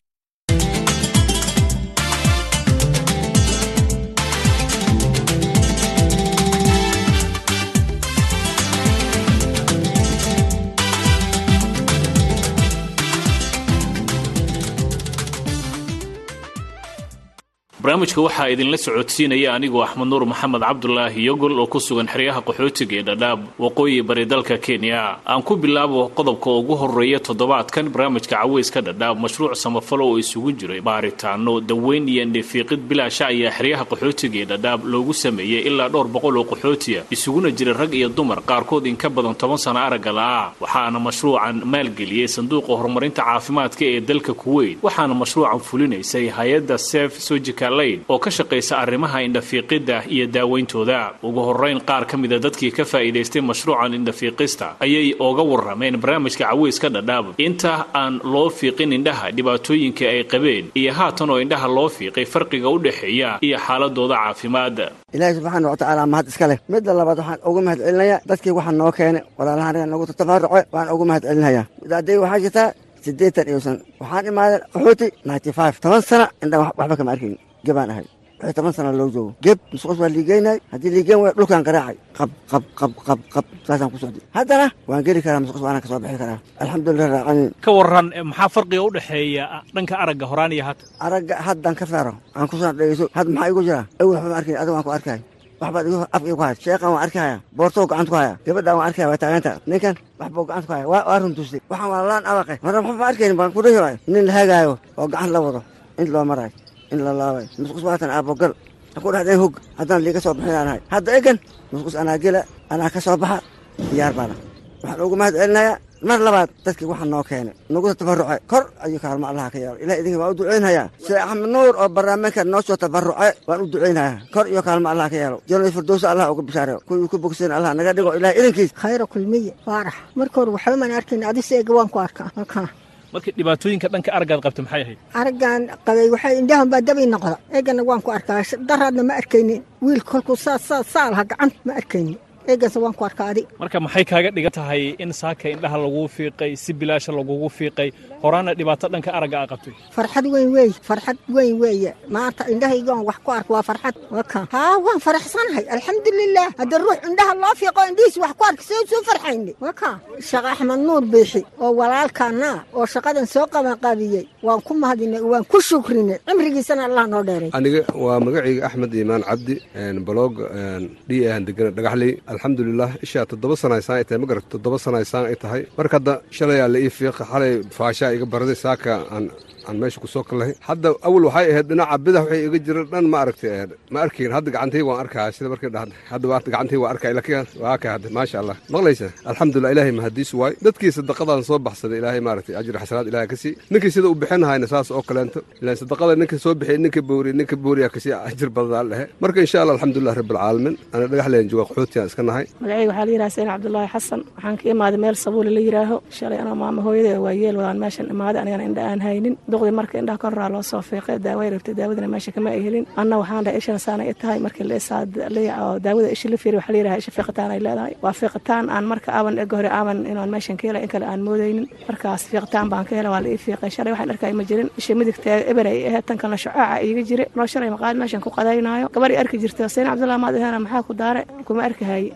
barnaamijka waxaa idinla socodsiinaya anigoo axmed nuur maxamed cabdulaahi yogol oo ku sugan xeryaha qaxootiga ee dhadhaab waqooyi bari dalka kenya. Aan ku bilaabo qodobka ugu horreeya toddobaadkan barnaamijka caweyska dhadhaab mashruuc samafalo oo isugu jiray baaritaano daweyn iyo indhifiiqid bilaasha ayaa xeryaha qaxootiga ee dhadhaab loogu sameeyey ilaa dhowr boqol oo qaxootiya isuguna jira rag iyo dumar qaarkood in ka badan toban sano aragga la-ah waxaana mashruucan maalgeliyey sanduuqa horumarinta caafimaadka ee dalka kuweyt waxaana mashruucan fulinaysay hay'adda sef sojica oo ka shaqaysa arrimaha indhafiiqidda iyo daaweyntooda. Ugu horrayn qaar ka mida dadkii ka faa'iidaystay mashruucan indhafiiqista ayay ooga warrameen barnaamijka caweyska dhadhaab. Inta aan loo fiiqin indhaha dhibaatooyinkai ay qabeen iyo haatan oo indhaha loo fiiqay farqiga u dhexeeya iyo xaaladooda caafimaad. Ilaahay subxaana watacaala mahad iska leh. Midda labaad waxaan ugu mahad celinayaa dadkii waxaa noo keenay. Walaalahan nagu tatafaruce waan ugu mahad celinayaa midaaday waxaa jirtaa siddeetan iyo san waxaan imaaday qaxooti ninety five toban sana indhaan waxba kama arkayn gebaan ahay. Wixii toban sana loo joogo. Geb musqus waa liigeynay. Haddii liigeen way dhulkaan garaacay qab qab qab qab qab saasaan ku socday haddana waan geli karaa musqus waana ka soo bixi karaa. Alxamdulilah raacaniin ka waran maxaa farqiga u dhexeeya dhanka aragga horaan iyo hadda aragga haddaan ka feero aan ku soo dhegeyso. Had maxaa igu jira? Awel waxba ma arkayn adiga waan ku arkay waxbaad igu af igu haya sheeqan waan arkahaya boortoo gacanta ku haya gabadhaan waan arkaya waa taaganta ninkan waxbuu gacanta ku haya waa runtuustay. Waxaan waa laan abaqay marna waxba ma arkaynin baan ku dhihi waay nin la hagaayo oo gacan la wado. In loo marayo in la laabay musqus waatan aabogal ku dhahdeen hog haddaan liiga soo bixin aanahay hadda egan musqus anaa gela anaa ka soo baxa diyaar baana waxaan ugu mahad celinayaa mar labaad dadkii waxaa noo keenay nagu tabaruce kor ayuu kaalmo allaha ka yeelo ilah idinka waan u ducaynhayaa sheekh axmed nuur oo barnaamijka noo soo tabaruce waan u ducaynhayaa kor iyo kaalmo allaha ka yeelo janadi firdowsa allah uga bishaareyo kuwii ku bogsayn allah naga dhigo ilaah idinkiis khayra kulmiye faarax marka hore waxba arkayn adise eega waan ku arkaa marka dhibaatooyinka dhanka araggaad qabta maxay ahayd? Araggaan qabay waxay indhahan baa dabi noqda. Eegana waan ku arkaa. Daraadna ma arkaynin. Wiil kolkuu saa saa saa laha gacan ma arkaynin eeganse waan ku arkaa adi marka maxay kaaga dhigan tahay in saaka indhaha laguu fiiqay si bilaasha lagugu fiiqay horaana dhibaato dhanka aragga aa qabtay? Farxad weyn weeye farxad weyn weeye maanta indhahaygaan wax ku arka waa farxad. Waka haa waan faraxsanahay. Alxamdulilah hadda ruux indhaha loo fiiqo indhihiis wax ku arka soo soo farxayne waka sheekh axmed nuur biixi oo walaalkaana oo shaqadan soo qabanqaabiyey waan ku mahadinay waan ku shukrinay. Cimrigiisana allah noo dheeray. Aniga waa magacayga axmed iimaan cabdi baloog d ahan degana dhagaxley alxamdulilah ishaa toddoba sanaysaan ay tahay ma garata toddoba sanaysaan ay tahay. Marka hadda shalayaa la ii fiiqa xalay faashaa iga baraday saaka aan aan meesha ku soo kallahay hadda awal waxay ahayd dhinaca bidax waxay iga jira dhan ma aragtay ma arkayn hadda gacantayga waan arkaya sida markay dhahda hadda waa gacantayga waan arkaya laakiin waa ka hadda maasha allah maqlaysa? Alxamdulilah ilaahay mahadiis waay. Dadkii sadaqadan soo baxsaday ilaahay maaragtay ajri xasanaad ilaahay ka ninkii sida u bixin saas oo kaleento. Ilaan sadaqada ninka soo bixiyay ninka booriy ninka booriya ka sii ajir badanaa lehe marka insha allah alxamdulilah rabbilcaalamiin ana dhagax leen jooga qaxootiyan iska nahay. Magacayga waxaa la yidhaha sayn cabdulaahi xasan waxaan ka imaaday meel sabuule la yidhaaho shalay anoo maama hooyada waa yeel wadaan meeshan imaaday anigana indha aan haynin. Duqdii marka indhaha koraa loo soo fiiqay daaway rabtay daawadana meesha kama ay helin. Anna waxaan dhahay ishana saana i tahay daawada ishi la fiiri waxaa la yidhaha isha fiiqitaan ay leedahay. Waa fiiqitaan aan marka aaban ega hore aaban inaan meeshan ka helay in kale aan moodaynin. Markaas fiiqitaan baan ka helay waa la ii fiiqay. Shalay waxaan arkay ma jirin. Isha midigta eber ay ahayd tan kalena shucaaca iiga jira noo shalay maqaali meeshan ku qadaynaayo gabar arki jirta sayn cabdullahi maad aheena maxaa ku daare kuma arkahaye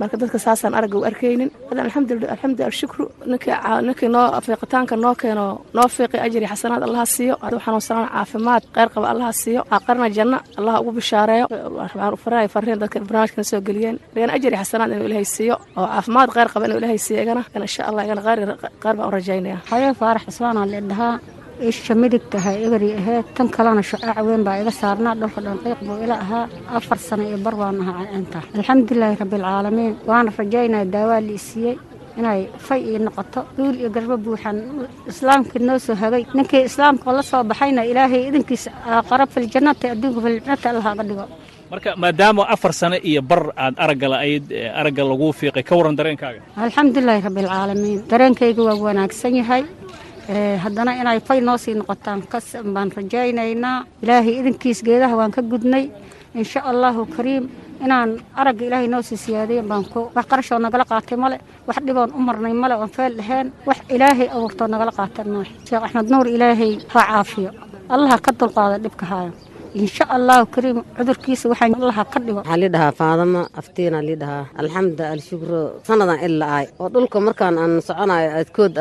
marka dadka saasaan aragga u arkaynin. Hadan alxamdulillah alxamdulillah shukru. Ninkii fiiqitaanka noo keeno noo fiiqi ajri xasanaad allaha siiyo. Xanuunsanaan caafimaad kheyr qaba allaha siiyo. Aqarna janno allaha ugu bishaareeyo. Farahay fariin dadka barnaamijkana soo geliyeen. Igana ajri xasanaad inuu ilaahay siiyo. Oo caafimaad kheyr qaba inuu ilaahay siiyo igana. Insha allah igana kheyr baan u rajaynaya haye faarax cismaanaa leedhahaa isha midig tahay egari ahayd tan kalena shucaac weyn baa iga saarnaa dhalka dhanqiiq buu ila ahaa afar sano iyo bar baan ahaa inta alxamdulilaahi rabbialcaalamiin waana rajaynaya daawaa la isiiyey inay fay ii noqoto duul iyo garbo buuxan islaamkii noo soo hagay. Ninkii islaamka la soo baxayna ilaahay idinkiisa aqara filjannati adduunka filjannati allah aga dhigo. Marka maadaama afar sano iyo bar aad aragga la'ayd aragga laguu fiiqay ka warran dareenkaaga. Alxamdulilaahi rabbialcaalamiin dareenkayga waa wanaagsan yahay haddana inay fay noo sii noqotaan baan rajaynaynaa. Ilaahay idinkiis geedaha waan ka gudnay. Insha allahu kariim inaan aragga ilaahay noo sii siyaadiyen baan ku wax qarashoo nagala qaatay male. Wax dhiboon u marnay male oon feel dhaheen wax ilaahay abuurtoo nagala qaatan male. Sheekh axmed nuur ilaahay ha caafiyo. Allaha ka dulqaada dhibka haayo insha allahu kariim cudurkiisa waxaa allaha ka dhigo. Waxaa lii dhahaa faadama aftiina lii dhahaa. Alxamda alshukro sannadan ila aay oo dhulka markaan aan soconayo adkood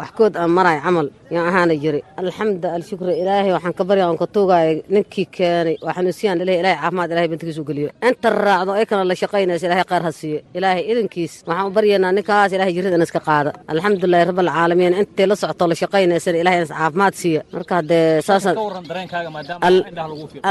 waxkood aan marayo camal yaan ahaana jiri. Alxamda alshukro ilaahay waxaan ka barya aan ka tuugaayo ninkii keenay waa xanuunsiyaan ilahay ilahay caafimaad ilahay bantigiisu geliyo. Inta raacdo ay kana la shaqaynaysa ilahay qaar ha siiyo. Ilaahay idinkiis waxaan u baryaynaa ninkaas ilahay jirrada iska qaada. Alxamdulilahi rabbilcaalamiin intay la socoto la shaqaynaysana ilahay inas caafimaad siiyo. Marka haddee saasaan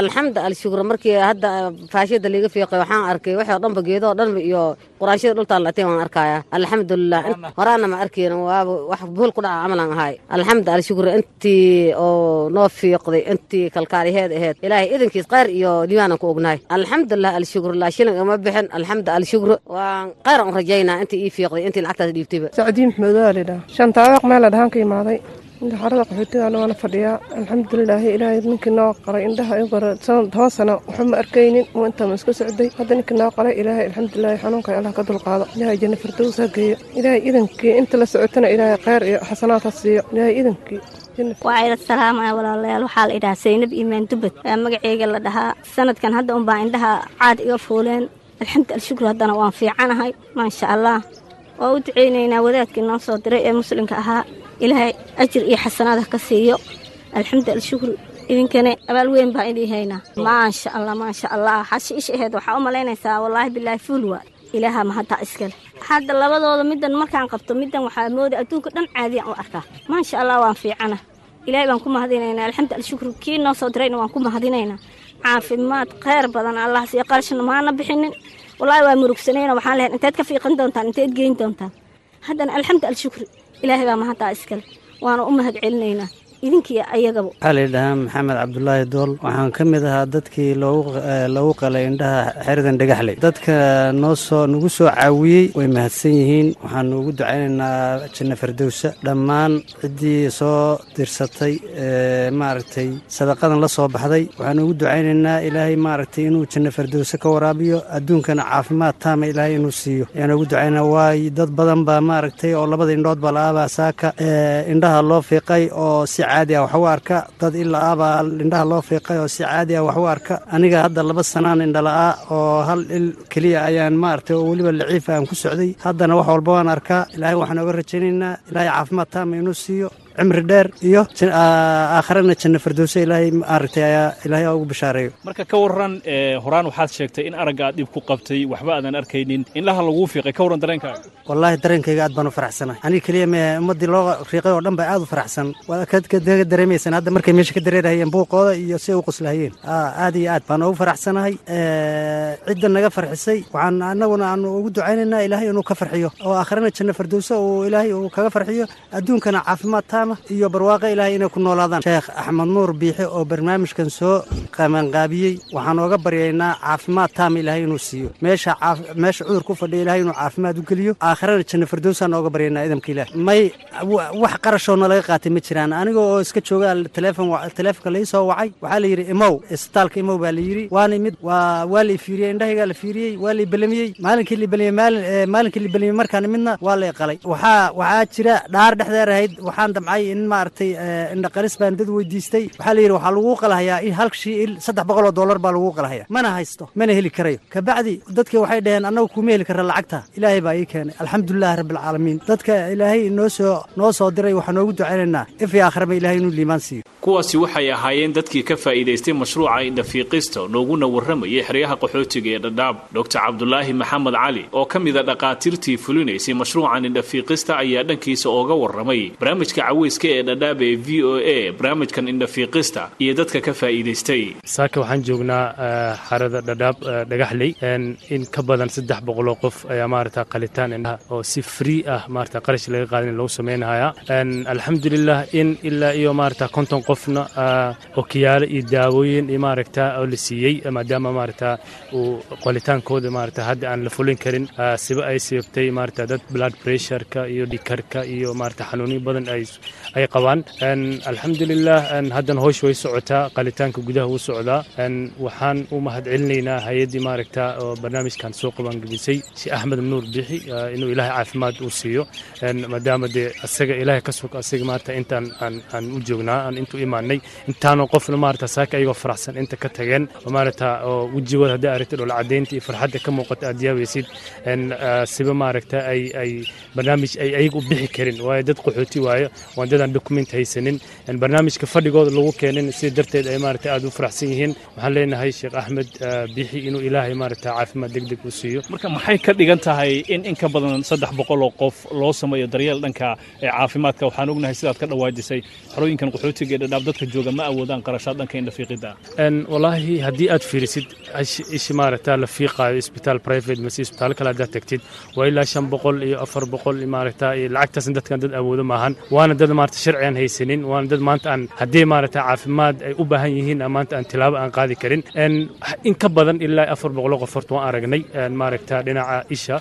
alxamda alshukro markii hadda faashiyada liiga fiiqay waxaan arkay waxoo dhanba geedoo dhanba iyo quraanshada dhultaan lateen waan arkaya alxamdulilah horaana ma arkayn waaba wax buhul ku dhaca camalan ahay. Alxamda alshukro intii oo noo fiiqday intii kalkaaliheed aheed ilaahay idinkiis qayr iyo liibaanan ku ognahay. Alxamdulilah alshukro laa shilin ima bixin. Alxamda alshukro waan qayr aan rajaynaa intii ii fiiqday intii lacagtaas dhiibtayba sacdiin maxmed waa lidhaa shantaaweeq meela dhahaan ka imaaday inta xarada qaxootigaana waana fadhiyaa alxamdulilaahi ilaahay ninkii noo qaray indhaha i toban sano waxba ma arkaynin. Uu intaama iska socday? Hadda ninkii noo qaray ilaahay alxamdulilahi xanuunka allah ka dulqaado. Ilaahay janna firdows ha geeyo. Ilaahay idankii inta la socotana ilaahay kheyr iyo xasanaad ha siiyo. Ilaahay idankii waa ila salaamaya walaalayaal. Waxaa la idhahaa saynab iimaan dubad magaceyga la dhahaa sanadkan hadda unbaa indhaha caad iga fuuleen. Alxamdu alshukru haddana waan fiicanahay. Maasha allah. Waa u duceynaynaa wadaadkii noo soo diray ee muslimka ahaa ilaahay ajir iyo xasanaad ha ka siiyo. Alxamdu alshukru idinkana abaal weyn baa idii haynaa maasha allah maasha allah xashi ish aheed waxaa u malaynaysaa wallaahi bilaahi fuul waa. Ilaaha mahadda iskale. Hadda labadooda middan markaan qabto middan waxaa mooda adduunka dhan caadiyaan u arkaa. Maasha allah waan fiicana. Ilaahay baan ku mahadinaynaa. Alxamdu alshukru kii noo soo dirayna waan ku mahadinaynaa. Caafimaad kheyr badan allah siiyo qarashna maana bixinin. Wallaahi waa murugsanayna waxaan lehay inteed ka fiiqan doontaan inteed geyn doontaan. Haddana alxamdu alshukri ilaahay baa mahaddaa iskale. Waana u mahad celinaynaa idinkiiyo ayagaba waxaa la yidhahaa maxamed cabdulaahi dool waxaan ka mid ahaa dadkii loogu qalay indhaha xeridan dhagaxley. Dadka noo nagu soo caawiyey way mahadsan yihiin. Waxaanu ugu ducaynaynaa janna fardowsa dhammaan ciddii soo dirsatay maaragtay sadaqadan la soo baxday. Waxaanu ugu ducaynaynaa ilaahay maaragtay inuu janna fardowsa ka waraabiyo adduunkana caafimaad taama ilaahay inuu siiyo. Ayaanu ugu ducaynaa waay dad badan baa maaragtay oo labada indhood ba la-aabaa saaka. Indhaha loo fiiqay oo si caadi ah wax u arka dad ilaa abaa indhaha loo fiiqay oo si caadi ah wax u arka. Aniga hadda laba sanaan indhala-aa oo hal il keliya ayaan maaragtay oo weliba laciifa aan ku socday. Haddana wax walba waan arkaa ilaahay waxaan oga rajaynaynaa ilaahay caafimaad taama inuu siiyo cimri dheer iyo aakharana janno fardowse ilaahay maaragtay ayaa ilaahay ugu bishaareeyo marka ka warran horaan waxaad sheegtay in aragga aad dhib ku qabtay waxba aadan arkaynin. Indhaha laguu fiiqay ka warran dareenkaaga. Wallaahi dareenkayga aad baan u faraxsanahay aniga keliya me ummaddii loo riiqay oo dhan ba aad u faraxsan. Waad ka dareemaysaan hadda markay meesha ka dareerahayeen buuqooda iyo si u qoslahayeen aad iyo aad baan ugu faraxsanahay. Cidda naga farxisay waxaan annaguna aanu ugu ducaynaynaa ilaahay inuu ka farxiyo. Oo aakharana fardowse uu ilaahay uu kaga farxiyo. Adduunkana caafimaad taama iyo barwaaqo ilaahay inay ku noolaadaan. Sheekh axmed nuur biixe oo barnaamijkan soo qabanqaabiyey waxaan ooga baryaynaa caafimaad taama ilaahay inuu siiyo. Meesha cudur ku fadhiya ilaahay inuu caafimaad u geliyo. Aakharana janno fardowsaan ooga baryaynaa idamka ilaah may wax qarashoo nalaga qaatay ma jiraan. Aniga oo iska jooga teleefon teleefonka lai soo wacay waxaa la yidhi imow isbitaalka imow baa la yidhi. Waana mid waa la ifiiriyey indhahaygaa la fiiriyey waa la ibelamiyey maalinkii la belamiyey maalinkii la belamiyey markaan midna waa la qalay. Waxaa waxaa jira dhaar dhexdeer ahayd waxaan damcay dhacay in maaragtay indhaqaris baan dad weydiistay. Waxaa la yidhi waxaa lagu qalahayaa in halkii il saddex boqol oo dollar baa lagu qalahaya mana haysto mana heli karayo. Kabacdi dadkii waxay dhaheen annagu kuma heli karra lacagta. Ilaahay baa ii keenay. Alxamdulilahi rabbilcaalamiin dadka ilaahay noo soo noo soo diray waxaan noogu ducaynaynaa. Ifii aakhiraba ilahay inuu liimaan siiyo. Kuwaasi waxay ahaayeen dadkii ka faa'iidaystay mashruuca indhafiiqista nooguna warramayay xeryaha qaxootiga ee dhadhaab. Doctor cabdulaahi maxamed cali oo ka mida dhaqaatiirtii fulinaysay mashruucan indhafiiqista ayaa dhankiisa ooga warramay. Barnaamijka caweyska ee dhadhaab ee v o a barnaamijkan indhafiiqista iyo dadka ka faa'iidaystay. Saaka waxaan joognaa xarada dhadhaab dhagaxley. In ka badan saddex boqoloo qof ayaa maarata qalitaan oo si free ah maarata qarash laga qaadin lagu sameynaya alxamdulilah in ilaa iyo maarata konton qofna okiyaalo iyo daawooyin iyo maaragta oo la siiyey maadaama maarata uu qalitaankooda maarata hadda aan la fulin karin siba ay sababtay maarata dad blood pressureka iyo dhikarka iyo maarata xanuunyo badan ay ay qabaan. Alxamdulilah haddana hoosh way socotaa qalitaanka gudaha wuu socdaa waxaan u mahadcelinaynaa hay'addii maaragta oo barnaamijkan soo qabangebisay si axmed nuur bixi inuu ilaahay caafimaad uu siiyo. Maadaama dee asaga ilaahay ka sug asaga maarata intaan aan u joognaa aan intuu imaanay intaanoo qofna maarata saaka ayagoo faraxsan inta ka tageen maarata oo wejigooda haddii aragtid oo lacadaynta iyo farxadda ka muuqata aad yaabaysid siba maaragta ay ay barnaamij ay ayaga u bixi karin waayo dad qaxooti waayo waan dadaan document haysanin barnaamijka fadhigooda lagu keenin sida darteed ay maarata aad u faraxsan yihiin. Waxaan leenahay sheekh axmed bixi inuu ilaahay maarata caafimaad deg deg u siiyo. Marka maxay ka dhigan tahay in in ka badan saddex boqol oo qof loo sameeyo daryeel dhanka caafimaadka? Waxaan ognahay sidaad ka dhawaajisay. Xerooyinkan qaxootiga ee dhadhaab dadka jooga ma awoodaan qarashaad dhanka indhafiiqida walaahi haddii aad fiirisid ishi maaragta la fiiqaayo isbitaal private mase isbitaal kale haddaad tagtid waa ilaa shan boqol iyo afar boqol maaragta iyo lacagtaasna dadkan dad awoodo maahan waana dad maarata sharci aan haysanin waana dad maanta aan haddii maaragta caafimaad ay u baahan yihiin maanta aan tilaabo aan qaadi karin. In ka badan ilaa afar boqoloo qof horta waan aragnay maaragta dhinaca isha.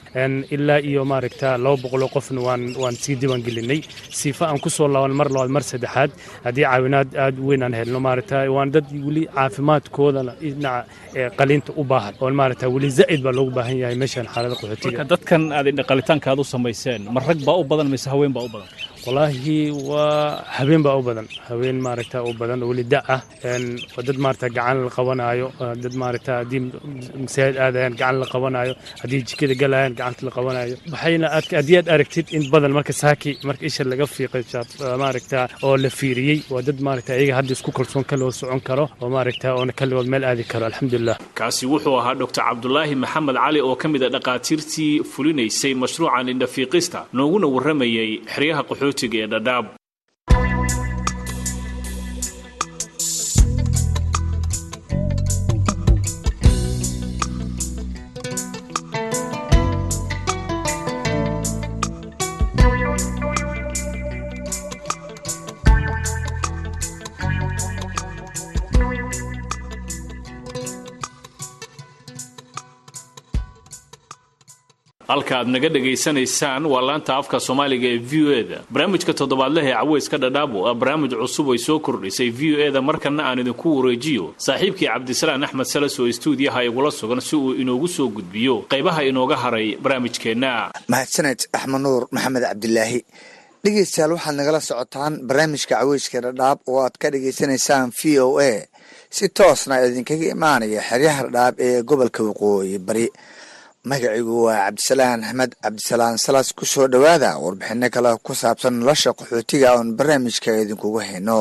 Ilaa iyo maaragta laba boqoloo qofna waan waan sii diiwaan gelinay. Siifa aan ku soo laaban mar labaad mar saddexaad. Haddii caawinaad aad weyn aan helno maaragta waan dad weli caafimaadkoodana dhinaca qaliinta u baahan. Oo maaragta weli zaa'id baa loogu baahan yahay meeshan xaalada qaxootiga. Dadkan aad indhaqalitaanka aad u samayseen ma rag baa u badan mise haween baa u badan walaahi waa habeen baa u badan. Habeen maaragta u badan oo weli da ah. Waa dad maaragta gacan la qabanaayo dad maaragta haddii masaajid aadayaan gacan la qabanaayo haddii jikada galayaan gacanta la qabanaayo waxayna haddii aad aragtid in badan marka saaki marka isha laga fiiqay maaragta oo la fiiriyey waa dad maaragta ayaga hadda isku kalsoon kaloo socon karo oo maaragta oona kaligood meel aadi karo alxamdulilah kaasi wuxuu ahaa doctor cabdulaahi maxamed cali oo ka mid a dhaqaatiirtii fulinaysay mashruucan indhafiiqista nooguna warramayay xeryaha qaxootiga ee dhadhaab halka aad naga dhegaysanaysaan waa laanta afka soomaaliga ee v o eda barnaamijka toddobaadleh ee caweyska dhadhaabo ah barnaamij cusub ay soo kordhisay v o eda markana aan idinku wareejiyo saaxiibkii cabdisalaan axmed salas oo istuudiyaha igula sugan si uu inoogu soo gudbiyo qaybaha inooga haray barnaamijkeenna. Mahadsaned axmed nuur maxamed cabdilaahi dhegeystayaal waxaad nagala socotaan barnaamijka caweyska dhadhaab oo aad ka dhegaysanaysaan v o a. Si toosna idinkaga imaanaya xeryaha dhadhaab ee gobolka waqooyi bari magacigu waa cabdisalaan axmed cabdisalaan salas ku soo dhowaada warbixino kale ku saabsan nolosha qaxootiga oon barnaamijka idinkugu hayno.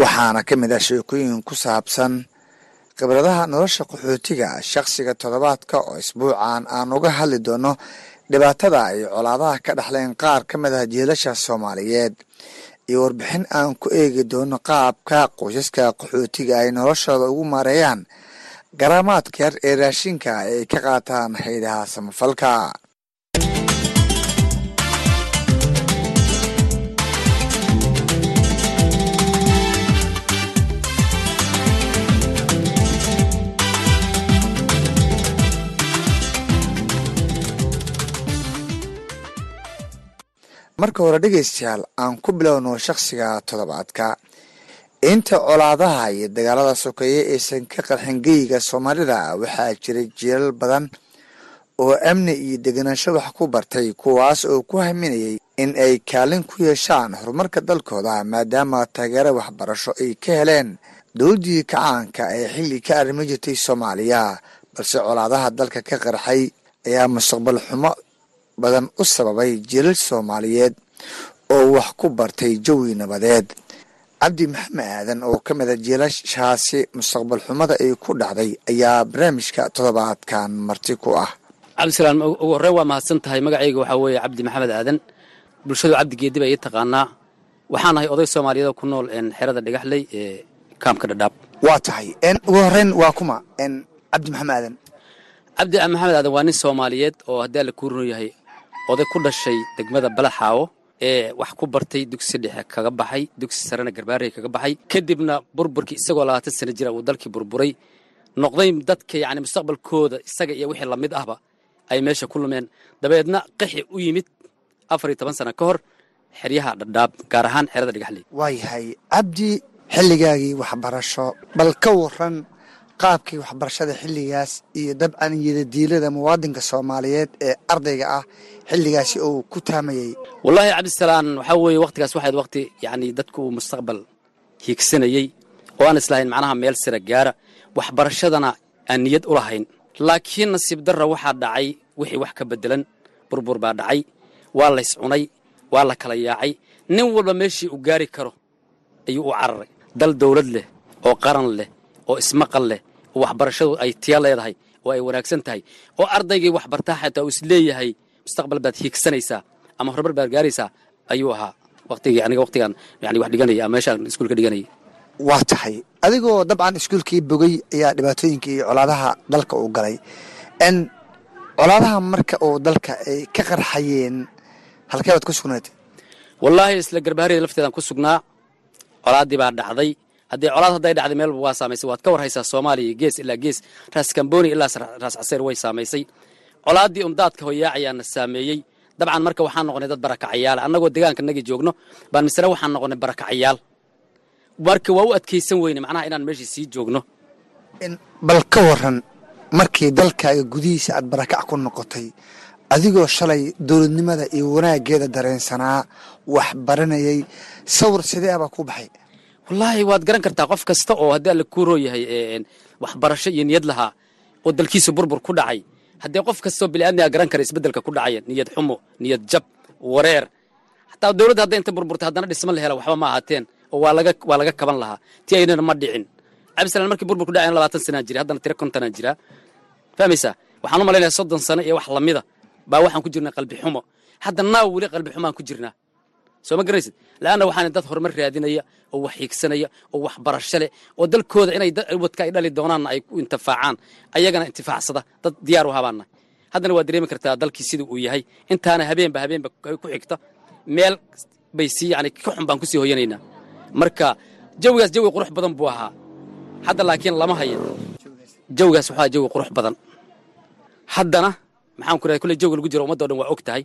Waxaana ka mid ah sheekooyin ku saabsan khibradaha nolosha qaxootiga shakhsiga toddobaadka oo isbuucan aan uga hadli doono dhibaatada ay colaadaha ka dhexleen qaar ka mid ah jiilasha soomaaliyeed iyo warbixin aan ku eegi doono qaabka qoysaska qaxootiga ay noloshooda ugu maareeyaan garaamaadka yar ee raashinka ay ka qaataan haydaha samafalka. Marka hore dhegeystayaal aan ku bilowno shakhsiga toddobaadka inta colaadaha iyo dagaalada sokeeye aysan ka qarxin geyiga soomaalida waxaa jiray jiilal badan oo amni iyo degenaansho wax ku bartay kuwaas oo ku haminayay in ay kaalin ku yeeshaan horumarka dalkooda maadaama taageero waxbarasho ay ka heleen dowladdii kacaanka ee xilli ka arrimo jirtay soomaaliya. Balse colaadaha dalka ka qarxay ayaa mustaqbal xumo badan u sababay jiilal soomaaliyeed oo wax ku bartay jawi nabadeed cabdi maxamed aadan oo ka mid a jiilashaasi mustaqbal xumada ay ku dhacday ayaa barnaamijka toddobaadkan marti ku ah. Cabdisalaam ugu horreyn waa mahadsan tahay magacayga waxaa weeye cabdi maxamed aadan. Bulshadu cabdi geedi baa ii taqaanaa. Waxaan ahay oday soomaaliyeed oo ku nool xerada dhagaxley ee kaamka dhadhaab. Waa tahay. Ugu horreyn waa kuma cabdi maxamed aadan. Cabdi maxamed aadan waa nin soomaaliyeed oo haddii alla kuu run yahay oday ku dhashay degmada balaxaawo ee wax ku bartay dugsi dhexe kaga baxay dugsi sarena garbaarey kaga baxay. Kadibna burburkii isagoo labaatan sana jira uu dalkii burburay. Noqday dadka yacni mustaqbalkooda isaga iyo wixii la mid ahba ay meesha ku lumeen. Dabeedna qixi u yimid afar iyo toban sana ka hor xeryaha dhadhaab gaar ahaan xerada dhagaxley waayahay cabdi xilligaagii waxbarasho bal ka waran qaabkii waxbarashada xilligaas iyo dabcan yadadiilada muwaadinka soomaaliyeed ee ardayga ah xilligaasi uu ku taamayay. Wallaahi cabdisalaan waxaa weeye wakhtigaas waxayd wakhti yacni dadku uu mustaqbal hiigsanayey oo aan islahayn macnaha meel sira gaara waxbarashadana aan niyad u lahayn. Laakiin nasiib darra waxaa dhacay wixii wax ka beddelan burbur baa dhacay waa lays cunay waa la kala yaacay nin walba meeshii uu gaari karo ayuu u cararay. Dal dawlad leh oo qaran leh oo ismaqal leh oo waxbarashadu ay tiya leedahay oo ay wanaagsan tahay oo ardaygii waxbartaa xataa uu is leeyahay mustaqbal baad hiigsanaysaa ama horumar baad gaaraysaa ayuu ahaa waqtigii aniga waqtigan yani wax dhiganaya ama meeshaan iskuulka dhiganayay waa tahay. Adigoo dabcan iskuulkii bogey ayaa dhibaatooyinkii iyo colaadaha dalka uu galay. N colaadaha marka uu dalka ay ka qarxayeen halkee baad ku sugnayd wallaahi isla garbaharida lafteedaan ku sugnaa. Colaaddii baa dhacday haddii colaad hadday dhacday meelba waa saamaysay. Waad ka war haysaa soomaaliya gees ilaa gees raas kamboni ilaa raas caseer way saamaysay. Colaaddii un daadka hoyaacayaana saameeyey. Dabcan marka waxaan noqonay dad barakacayaal annagoo deegaanka nagi joogno baan misle waxaan noqonay barakacayaal marka waa u adkaysan weyne macnaha inaan meeshii sii joogno. Bal ka waran markii dalkaaga gudihiisa aad barakac ku noqotay adigoo shalay dowladnimada iyo wanaaggeeda dareensanaa wax baranayay sawir sidee abaa ku baxay wallaahi waad garan kartaa qof kasta oo haddii alla kuu roo waxbarasho iyo niyad lahaa oo dalkiisa burbur ku dhacay. Haddii qof kastoo bini'aadmiga garan kara isbeddelka ku dhacaya niyad xumo niyad jab wareer. Xataa dowladda hadday inta burburtay haddana dhisma la waxba ma ahaateen oo waa laga kaban lahaa. Ti aynana ma dhicin. Cabdisalaan markii burbur ku dhacayna labaatan sanaa jira haddana tiro kontonaa jiraa fahmaysaa? Waxaan u malaynayaa soddon sano iyo wax lamida baa waxaan ku jirnaa qalbi xumo. Hadda naaw weli qalbi xumaan ku jirnaa soo ma garanaysid la'anna waxaan dad horumar raadinaya oo wax hiigsanaya oo wax barasho leh oo dalkooda inay ubadka ay dhali doonaanna ay ku intifaacaan ayagana intifaacsada dad diyaar u habaana haddana waa dareemi kartaa dalkii siduu uu yahay. Intaana habeenba habeenba ku xigta. Meel bay sii yani ka xun baan ku sii hoyanaynaa. Marka jawigaas jawi qurux badan buu ahaa. Hadda laakiin lama haya jawigaas waxaa jawi qurux badan. Haddana maxaan ku rahay kulle jawiga lagu jiro ummadda o dhan waa og tahay.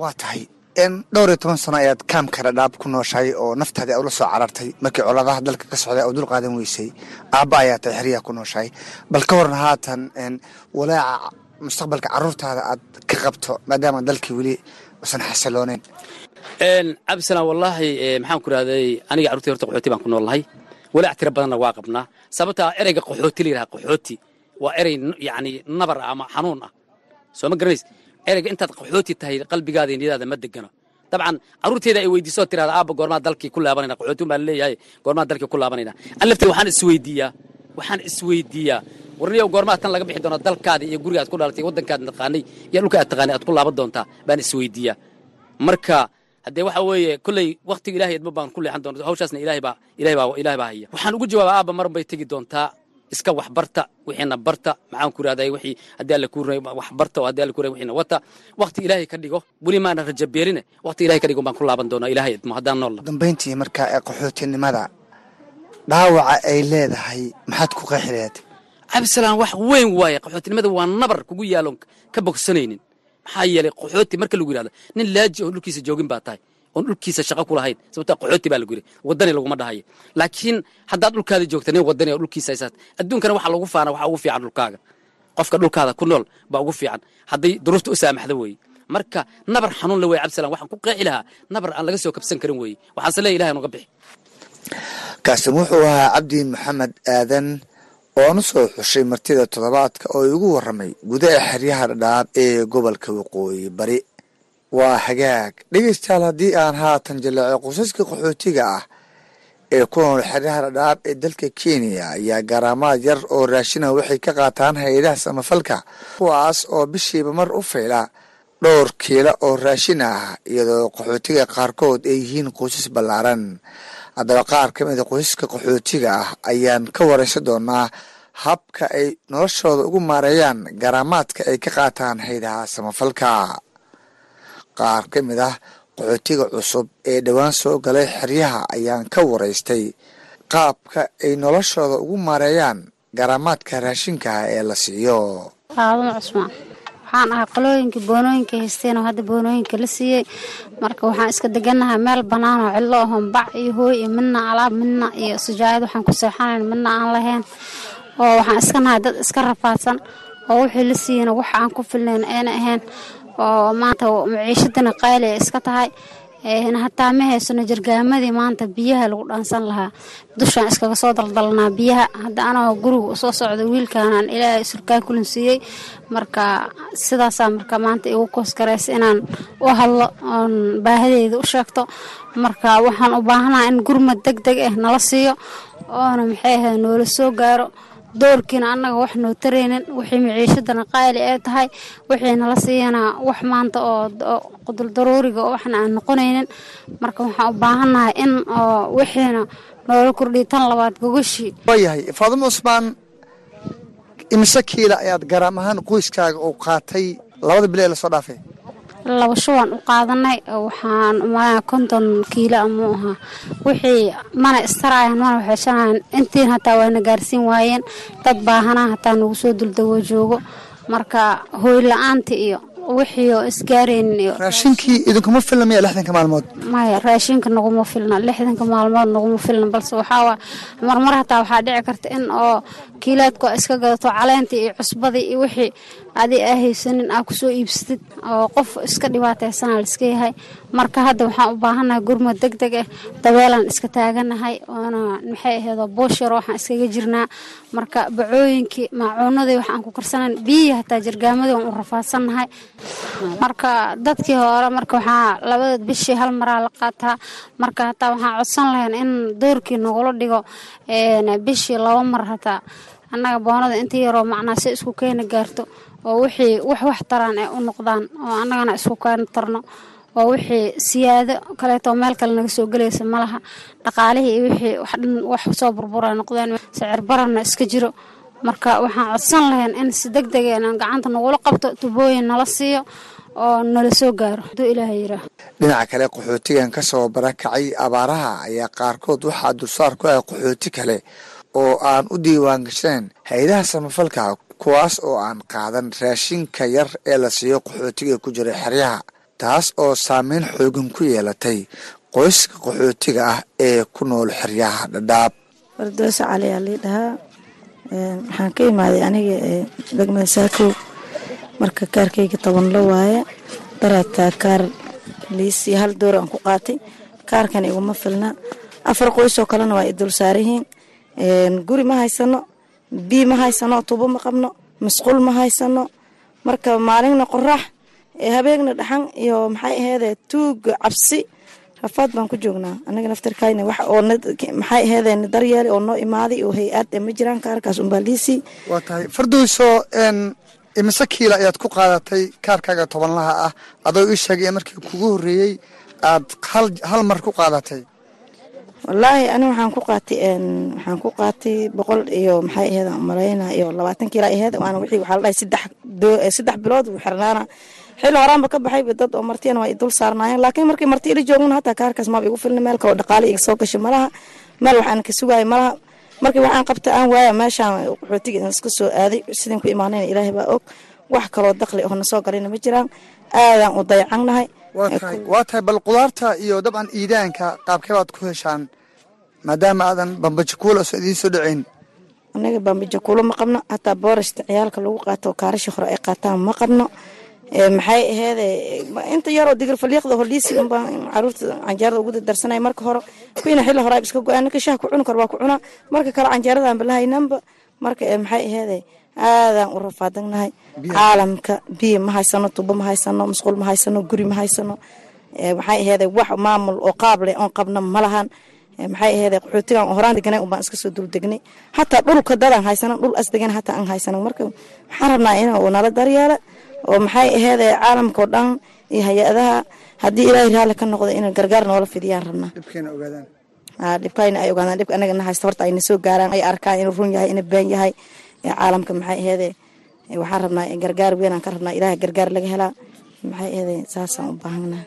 Waa tahay dhowr iyo toban sano ayaad kaamka dhadhaab ku nooshahay oo naftaadii ula soo carartay. Markii colaadaha dalka ka socday oo dul qaadan weysay. Aabba ayaa tahay xeryaha ku nooshahay bal ka waran haatan walaaca mustaqbalka carruurtaada aad ka qabto maadaama dalkii weli usan xasilooneyn cabdisalaan wallaahi maxaan ku rahday aniga carruurtii horta qaxooti baan ku noolnahay walaac tiro badanna waa qabnaa. Sababtaa ereyga qaxooti la yidhaha qaxooti waa erey yacni nabar ama xanuun ah. Soo ma garanays ereyga intaad qaxooti tahay qalbigaada niyadaada ma degano dabcan carruurteeda ay weydiisoo tirahda aabba goormaa dalkii ku laabanayna qaxooti baan leeyahay goormaa dalkii ku laabanayna. An waxaan isweydiiyaa waxaan isweydiiyaa. Warniyow goormaa tan laga bixi doona dalkaada iyo guriga aad ku dhalatay waddankaad taqaanay iyo dhulka aad taqaanay aad ku laaban doontaa baan isweydiiyaa. Marka haddee waxa weeye kolley wakhtiga ilahay edma baan ku leexan doona hawshaasna ilahay baa ilahay baa ilahay baa haya. Waxaan ugu jawaabaa aabba mar tegi doontaa iska wax barta wixiina barta. Maxaan ku irahday wixii haddii alla kuu wax barta oo haddii alla kuu wixiina wata. Waqti ilaahay ka dhigo weli maana raja beeline waqti ilahay ka dhigo baan ku laaban doonaa ilahay idmo haddaan nool. Dambayntii markaa ee qaxootinimada dhaawaca ay leedahay maxaad ku qeexi lahayd cabdisalaan wax weyn waaye. Qaxootinimada waa nabar kugu yaalon ka bogsanaynin. Maxaa yeelay qaxooti marka lagu yidhahdo nin laaji oo dhulkiisa joogin baa tahay oon dhulkiisa shaqo ku lahayn sababtaa qaxooti baa lagu yidhi waddani laguma dhahayo. Laakiin haddaad dhulkaada joogta nin waddani oo dhulkiisa haysaat adduunkana waxa lagu faana waxaa ugu fiican dhulkaaga. Qofka dhulkaada ku nool baa ugu fiican. Hadday duruufta u saamaxda weeye marka nabar xanuun le wey cabdisalam waxaan ku qeexi lahaa nabar aan laga soo kabsan karin weeye waxaase leeya ilahay nuga bixi. Kaasin wuxuu ahaa cabdi maxamed aadan oonu soo xushay martida toddobaadka oo igu waramay gudaha xeryaha dhadhaab ee gobolka waqooyi bari waa hagaag. Dhegeystayaal haddii aan haatan jaleeco qosaska qaxootiga ah ee ku nool xeryaha dhadhaab ee dalka kenya ayaa garaamaad yar oo raashina waxay ka qaataan hay'adaha samafalka kuwaas oo bishiiba mar u fayla dhowr kiila oo raashin ah iyadoo qaxootiga qaarkood ay yihiin qoysas ballaaran. Haddaba qaar ka mida qoysaska qaxootiga ah ayaan ka waraysan doonaa habka ay noloshooda ugu maareeyaan garaamaadka ay ka qaataan haydaha samafalka qaar ka mid ah qaxootiga cusub ee dhowaan soo galay xeryaha ayaan ka waraystay. Qaabka ay noloshooda ugu maareeyaan garaamaadka raashinka ee la siiyo. Faaduma cusmaan waxaan ahay qolooyinkii boonooyinka haysteen oo hadda boonooyinka la siiyey marka waxaan iska deganahay meel bannaan oo cidlo ahon bac iyo hooy iyo midna alaab midna iyo sijaayad waxaan ku seexanayn midna aan lahayn. Oo waxaan iska nahay dad iska rafaadsan. Oo wixii la siiyeyna wax aan ku filnayn ayna ahayn oo maanta maciishadana qaali iska tahay. Hataa ma haysano jargaamadii maanta biyaha lagu dhaansan lahaa. Dushaan iskaga soo daldalnaa biyaha. Hadda anagoo guriga u soo socda wiilkaanaan ilaahay surkaan kulin marka sidaasaa marka maanta igu koosgaraysa inaan u hadlo oon baahideyda u sheegto. Marka waxaan u baahanaha in gurmad deg deg ah nala siiyo oona maxay ahayd noola soo gaaro doorkiina annaga wax noo taraynin wixii maciishadana qaali ay tahay wixii nala siiyana wax maanta oo quduldaruuriga waxna aan noqonaynin. Marka waxaan u baahannahay in oo wixiina noola kordhiyo tan labaad gogashii waayahay faadimo cusmaan imise kiila ayaad garaam ahaan qoyskaaga uu qaatay labada bili ee la soo dhaafay laba shuban u qaadanay waxaan umalaa konton kiilo amuu ahaa. Wixii mana istarayan mana waxeeshanayan intiin hataa waana gaarsiin waayeen. Dad baahanaa hataa nagu soo duldagoo joogo. Marka hooy la'aanta iyo wixii oo isgaaraynin iyo raashinkii idinkuma filna miya lixdanka maalmood? Maya raashinka naguma filna. Lixdanka maalmood naguma filna balse waxaa marmar hataa waxaa dhici karta in oo kiilaadku aa iska gadato caleenta iyo cusbadii iyo wixii adi aa haysanin aa ku soo iibsatid oo qof iska dhibaataysanaa laiska yahay. Marka hadda waxaan u baahannahay deg deg ah dabeelaan iska taaganahay oona maxay ahaydoo boosharo waxaan iskaga jirnaa. Marka bacooyinkii maacuunadii wax aan ku karsanayn biyihii hataa jargaamadii waan u rafaadsannahay. Marka dadkii hore marka waxaa labada bishii hal maraa la qaataa. Marka hataa waxaan codsan lahayn in doorkii nagula dhigo bishii laba mar hataa annaga boonada inta yaroo macnaa si isku keena gaarto oo wixii wax wax taraan ay u noqdaan oo annagana isku keena tarno oo wixii siyaado kaleetoo meel kale naga soo gelaysa ma laha dhaqaalihii iyo wixii wax dhan wax soo burbura noqdeen sicir bararna iska jiro. Marka waxaan codsan lahayn in si deg deg inaan gacanta nagula qabto tubooyin nala siiyo oo nala soo gaaro. Haduu ilaaha yiraa dhinaca kale qaxootigan ka soo barakacay abaaraha ayaa qaarkood waxaa dulsaar ku ah qaxooti kale oo aan u diiwaan gashanayn hay'adaha samafalka kuwaas oo aan qaadan raashinka yar ee la siiyo qaxootiga ku jira xeryaha taas oo saameyn xoogan ku yeelatay qoyska qaxootiga ah ee ku nool xeryaha dhadhaab. Wardoose cali aa dhahaa waxaan ka imaaday aniga degmada saakow marka kaarkayga toban lo waaye darataa kaar liisii hal door aan ku qaatay. Kaarkan iguma filna afar qoysoo kalena waa i dul saarayihiin guri ma haysano bii ma haysano tubo ma qabno masquul ma haysano. Marka maalinna qorax habeegna dhaxan iyo maxay aheede tuuga cabsi rafaad baan ku joognaa. Anaga naftarkayna wax oo maxay aheedeen daryeeli oo noo imaaday oo hay'ad ma jiraan kaarkaas unbaa liisii waa tahay. Farduuso imise kiila ayaad ku qaadatay kaarkaaga tobanlaha ah. Adoo ii sheegay markii kugu horreeyey aad hal mar ku qaadatay wallaahi ani waxaan ku qaatay waxaan ku qaatay boqol iyo maxay aheed malayna iyo labaatan kiila aheed waana wixii waxaa la dhahay saddex saddex bilood wuu xirnaana. Xilli horaanba ka baxayba dad oo martiyana waa i saarnaayeen laakiin markii marti ila joogna hataa kaarkaas maaba igu filna meel kaloo dhaqaale iga soo gashay malaha meel waxaan ka sugaaya malaha. Markii waxaan qabta aan waaya meeshaan qaxootiga iska soo aaday sidin ku imaanayna ilaahay baa og wax kaloo dakli oo soo galayna ma jiraan. Aadaan u dayacangnahay waa tahay bal qudaarta iyo dabcan iidaanka qaabkee baad ku heshaan maadaama aadan bambajakuula idiin soo dhacayn anaga bambajakuulo ma qabno hataa boorashta ciyaalka lagu qaato kaarasha hore ay qaataan ma qabno. Maxay aheede inta yaroo digir faliiqda hordhiisi unbaa carruurta canjeerada ugu dardarsanay marka hore. Kuwiina xilli hore iska go'aan ninka shaha ku cuni karo waa ku cunaa marka kale canjeeradan balahaynanba marka maxay aheede aadaan u rafaadagnahay caalamka biyo ma haysano tubo ma haysano musqul ma haysano guri ma haysano. Maxay aheede wax maamul oo qaab leh oon qabna ma lahan. Maxay aheede qaxootigan horaan deganay unbaan iska soo duldegnay hataa dhulka dadaan haysanan dhul as degan hataa aan haysanan marka waxaan rabnaa in uu nala daryeela oo maxay aheede caalamkao dhan iyo hay'adaha. Haddii ilaahay raalli ka noqdo in gargaar noola fidiyaan rabnaa. Dhibkayna ay ogaadaan. Dhibka anaga na haysta horta ayna soo gaaraan ay arkaan inuu run yahay inuu been yahay caalamka maxay aheede waxaan rabnaa gargaar weynaan ka rabnaa ilaahay gargaar laga helaa. Maxay aheede saasaan u baahannaha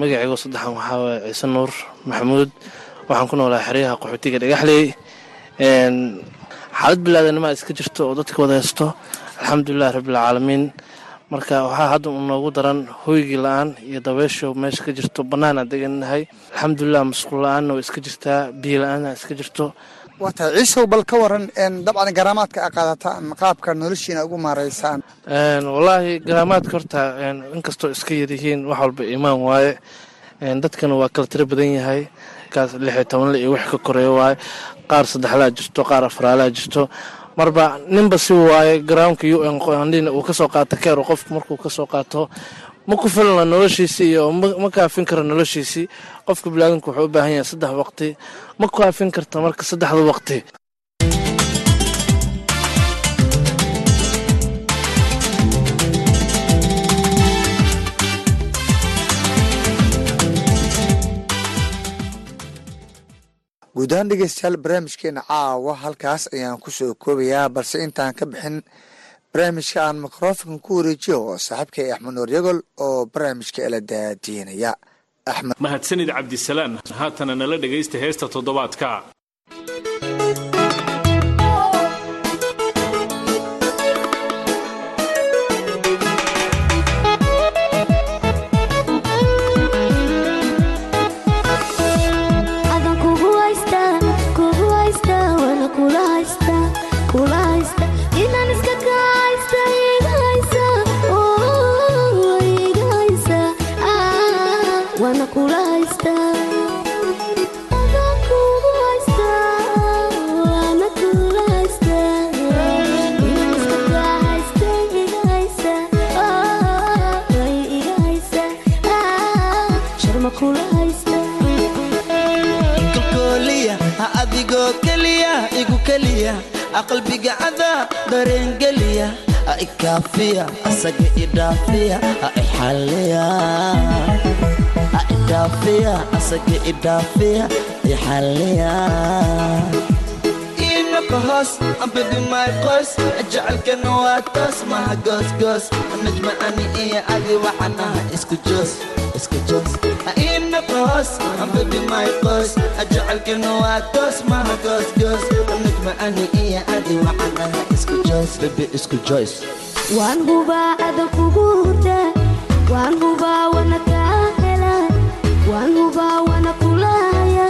magacaygo saddexan waxaa waye ciise nuur maxamuud. Waxaan ku noolaa xeryaha qaxootiga dhagaxley xaalad bilaadanimaa iska jirto oo dadka wada haysto. Alxamdulilahi rabbilcaalamiin marka waxaa hadda u noogu daran hoygii la'aan iyo dabeysho meesha ka jirto. Bannaanaan degannahay alxamdulilah masquul la'aanna way iska jirtaa. Biyo la'aanna iska jirto waa tahay ciisow bal ka waran dabcan garaamaadka a qaadataan qaabka noloshiina ugu maareysaan wallaahi garaamaadka horta inkastoo iska yaryihiin wax walba imaan waaye. Dadkana waa kala tiro badan yahay. Kaas lix iyo tobanle iyo wix ka koreeya waaye. Qaar saddexlaa jirto qaar afraalaa jirto marba ninba si waaye garaamka u n uu ka soo qaato keero qofku markuu ka soo qaato ma ku filna noloshiisii iyo ma kaafin karo noloshiisii? Qofka bilaadanku wuxuu u baahan yahay saddex waqti. Ma kaafin karta marka saddexda waqti? Guud ahaan dhegeystayaal barnaamijkeena caawa halkaas ayaan ku soo koobayaa balse intaan ka bixin barnaamijka aan mikrofonka ku wareejiyo oo saaxiibkay axmed nuur yagol oo barnaamijka ila daadiinaya. Axmed. Mahadsanid cabdisalaan haatana nala dhegaysta heesta toddobaadka qalbiga cadaa dareengeliya ikaafiya asaga idhaafiya ha ixalliya ha idhaafiya asaga idhaafiya ixalliya inaka hoos ambabi my qoys jacelkana waa toos maha goosgoos najma ani iyo adi isku joos isku joos inaka hoos ambabi my qoys jacelkana waa toos maha goosgoos najma ani iyo adi waxanaha isku joos baby isku joys waan hubaa ada kugu hurda waan hubaa wana kaa hela waan hubaa wana kulahaya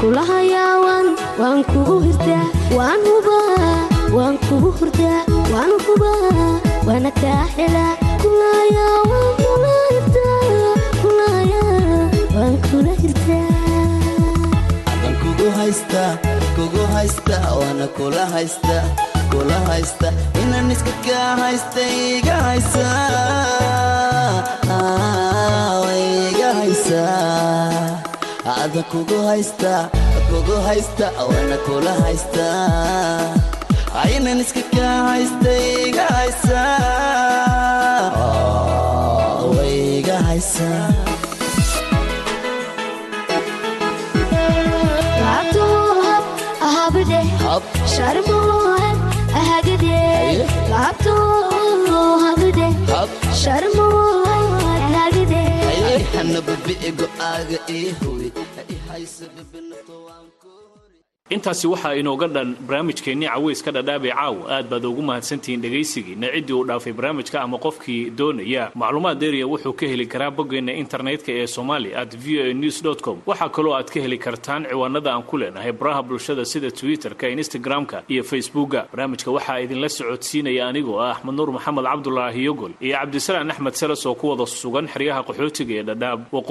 kulahaya waan waan kugu hirtaa waan hubaa waan kugu hurdaa waan hubaa wana kaa hela kulahaya waan kula hirtaa kulahaya waan kula hirtaa adan kugu haysta kugu haysta waana kula haysta kula haysta inaan iska kaa haysta iga haysa iga haysa adan kugu haysta kugu haysta waana kula haysta inaan iska kaa haysta iga haysa iga haysa hanababi'igo aaga ii huwi haysa bibinato waan ku intaasi waxaa inooga dhan barnaamijkeennii caweyska dhadhaabee caawa aad baad ugu mahadsantihiin dhegaysigiina ciddii uu dhaafay barnaamijka ama qofkii doonaya. Macluumaad dheeriya wuxuu ka heli karaa boggeenna internetka ee somali at v o a news com. Waxaa kaloo aad ka heli kartaan ciwaanada aan ku leenahay baraha bulshada sida twitterka instagramka iyo facebooka barnaamijka waxaa idinla socodsiinaya anigoo ah axmed nuur maxamed cabdulaahi yogol iyo cabdisalaan axmed seles oo ku wada sugan xeryaha qaxootiga ee dhadhaab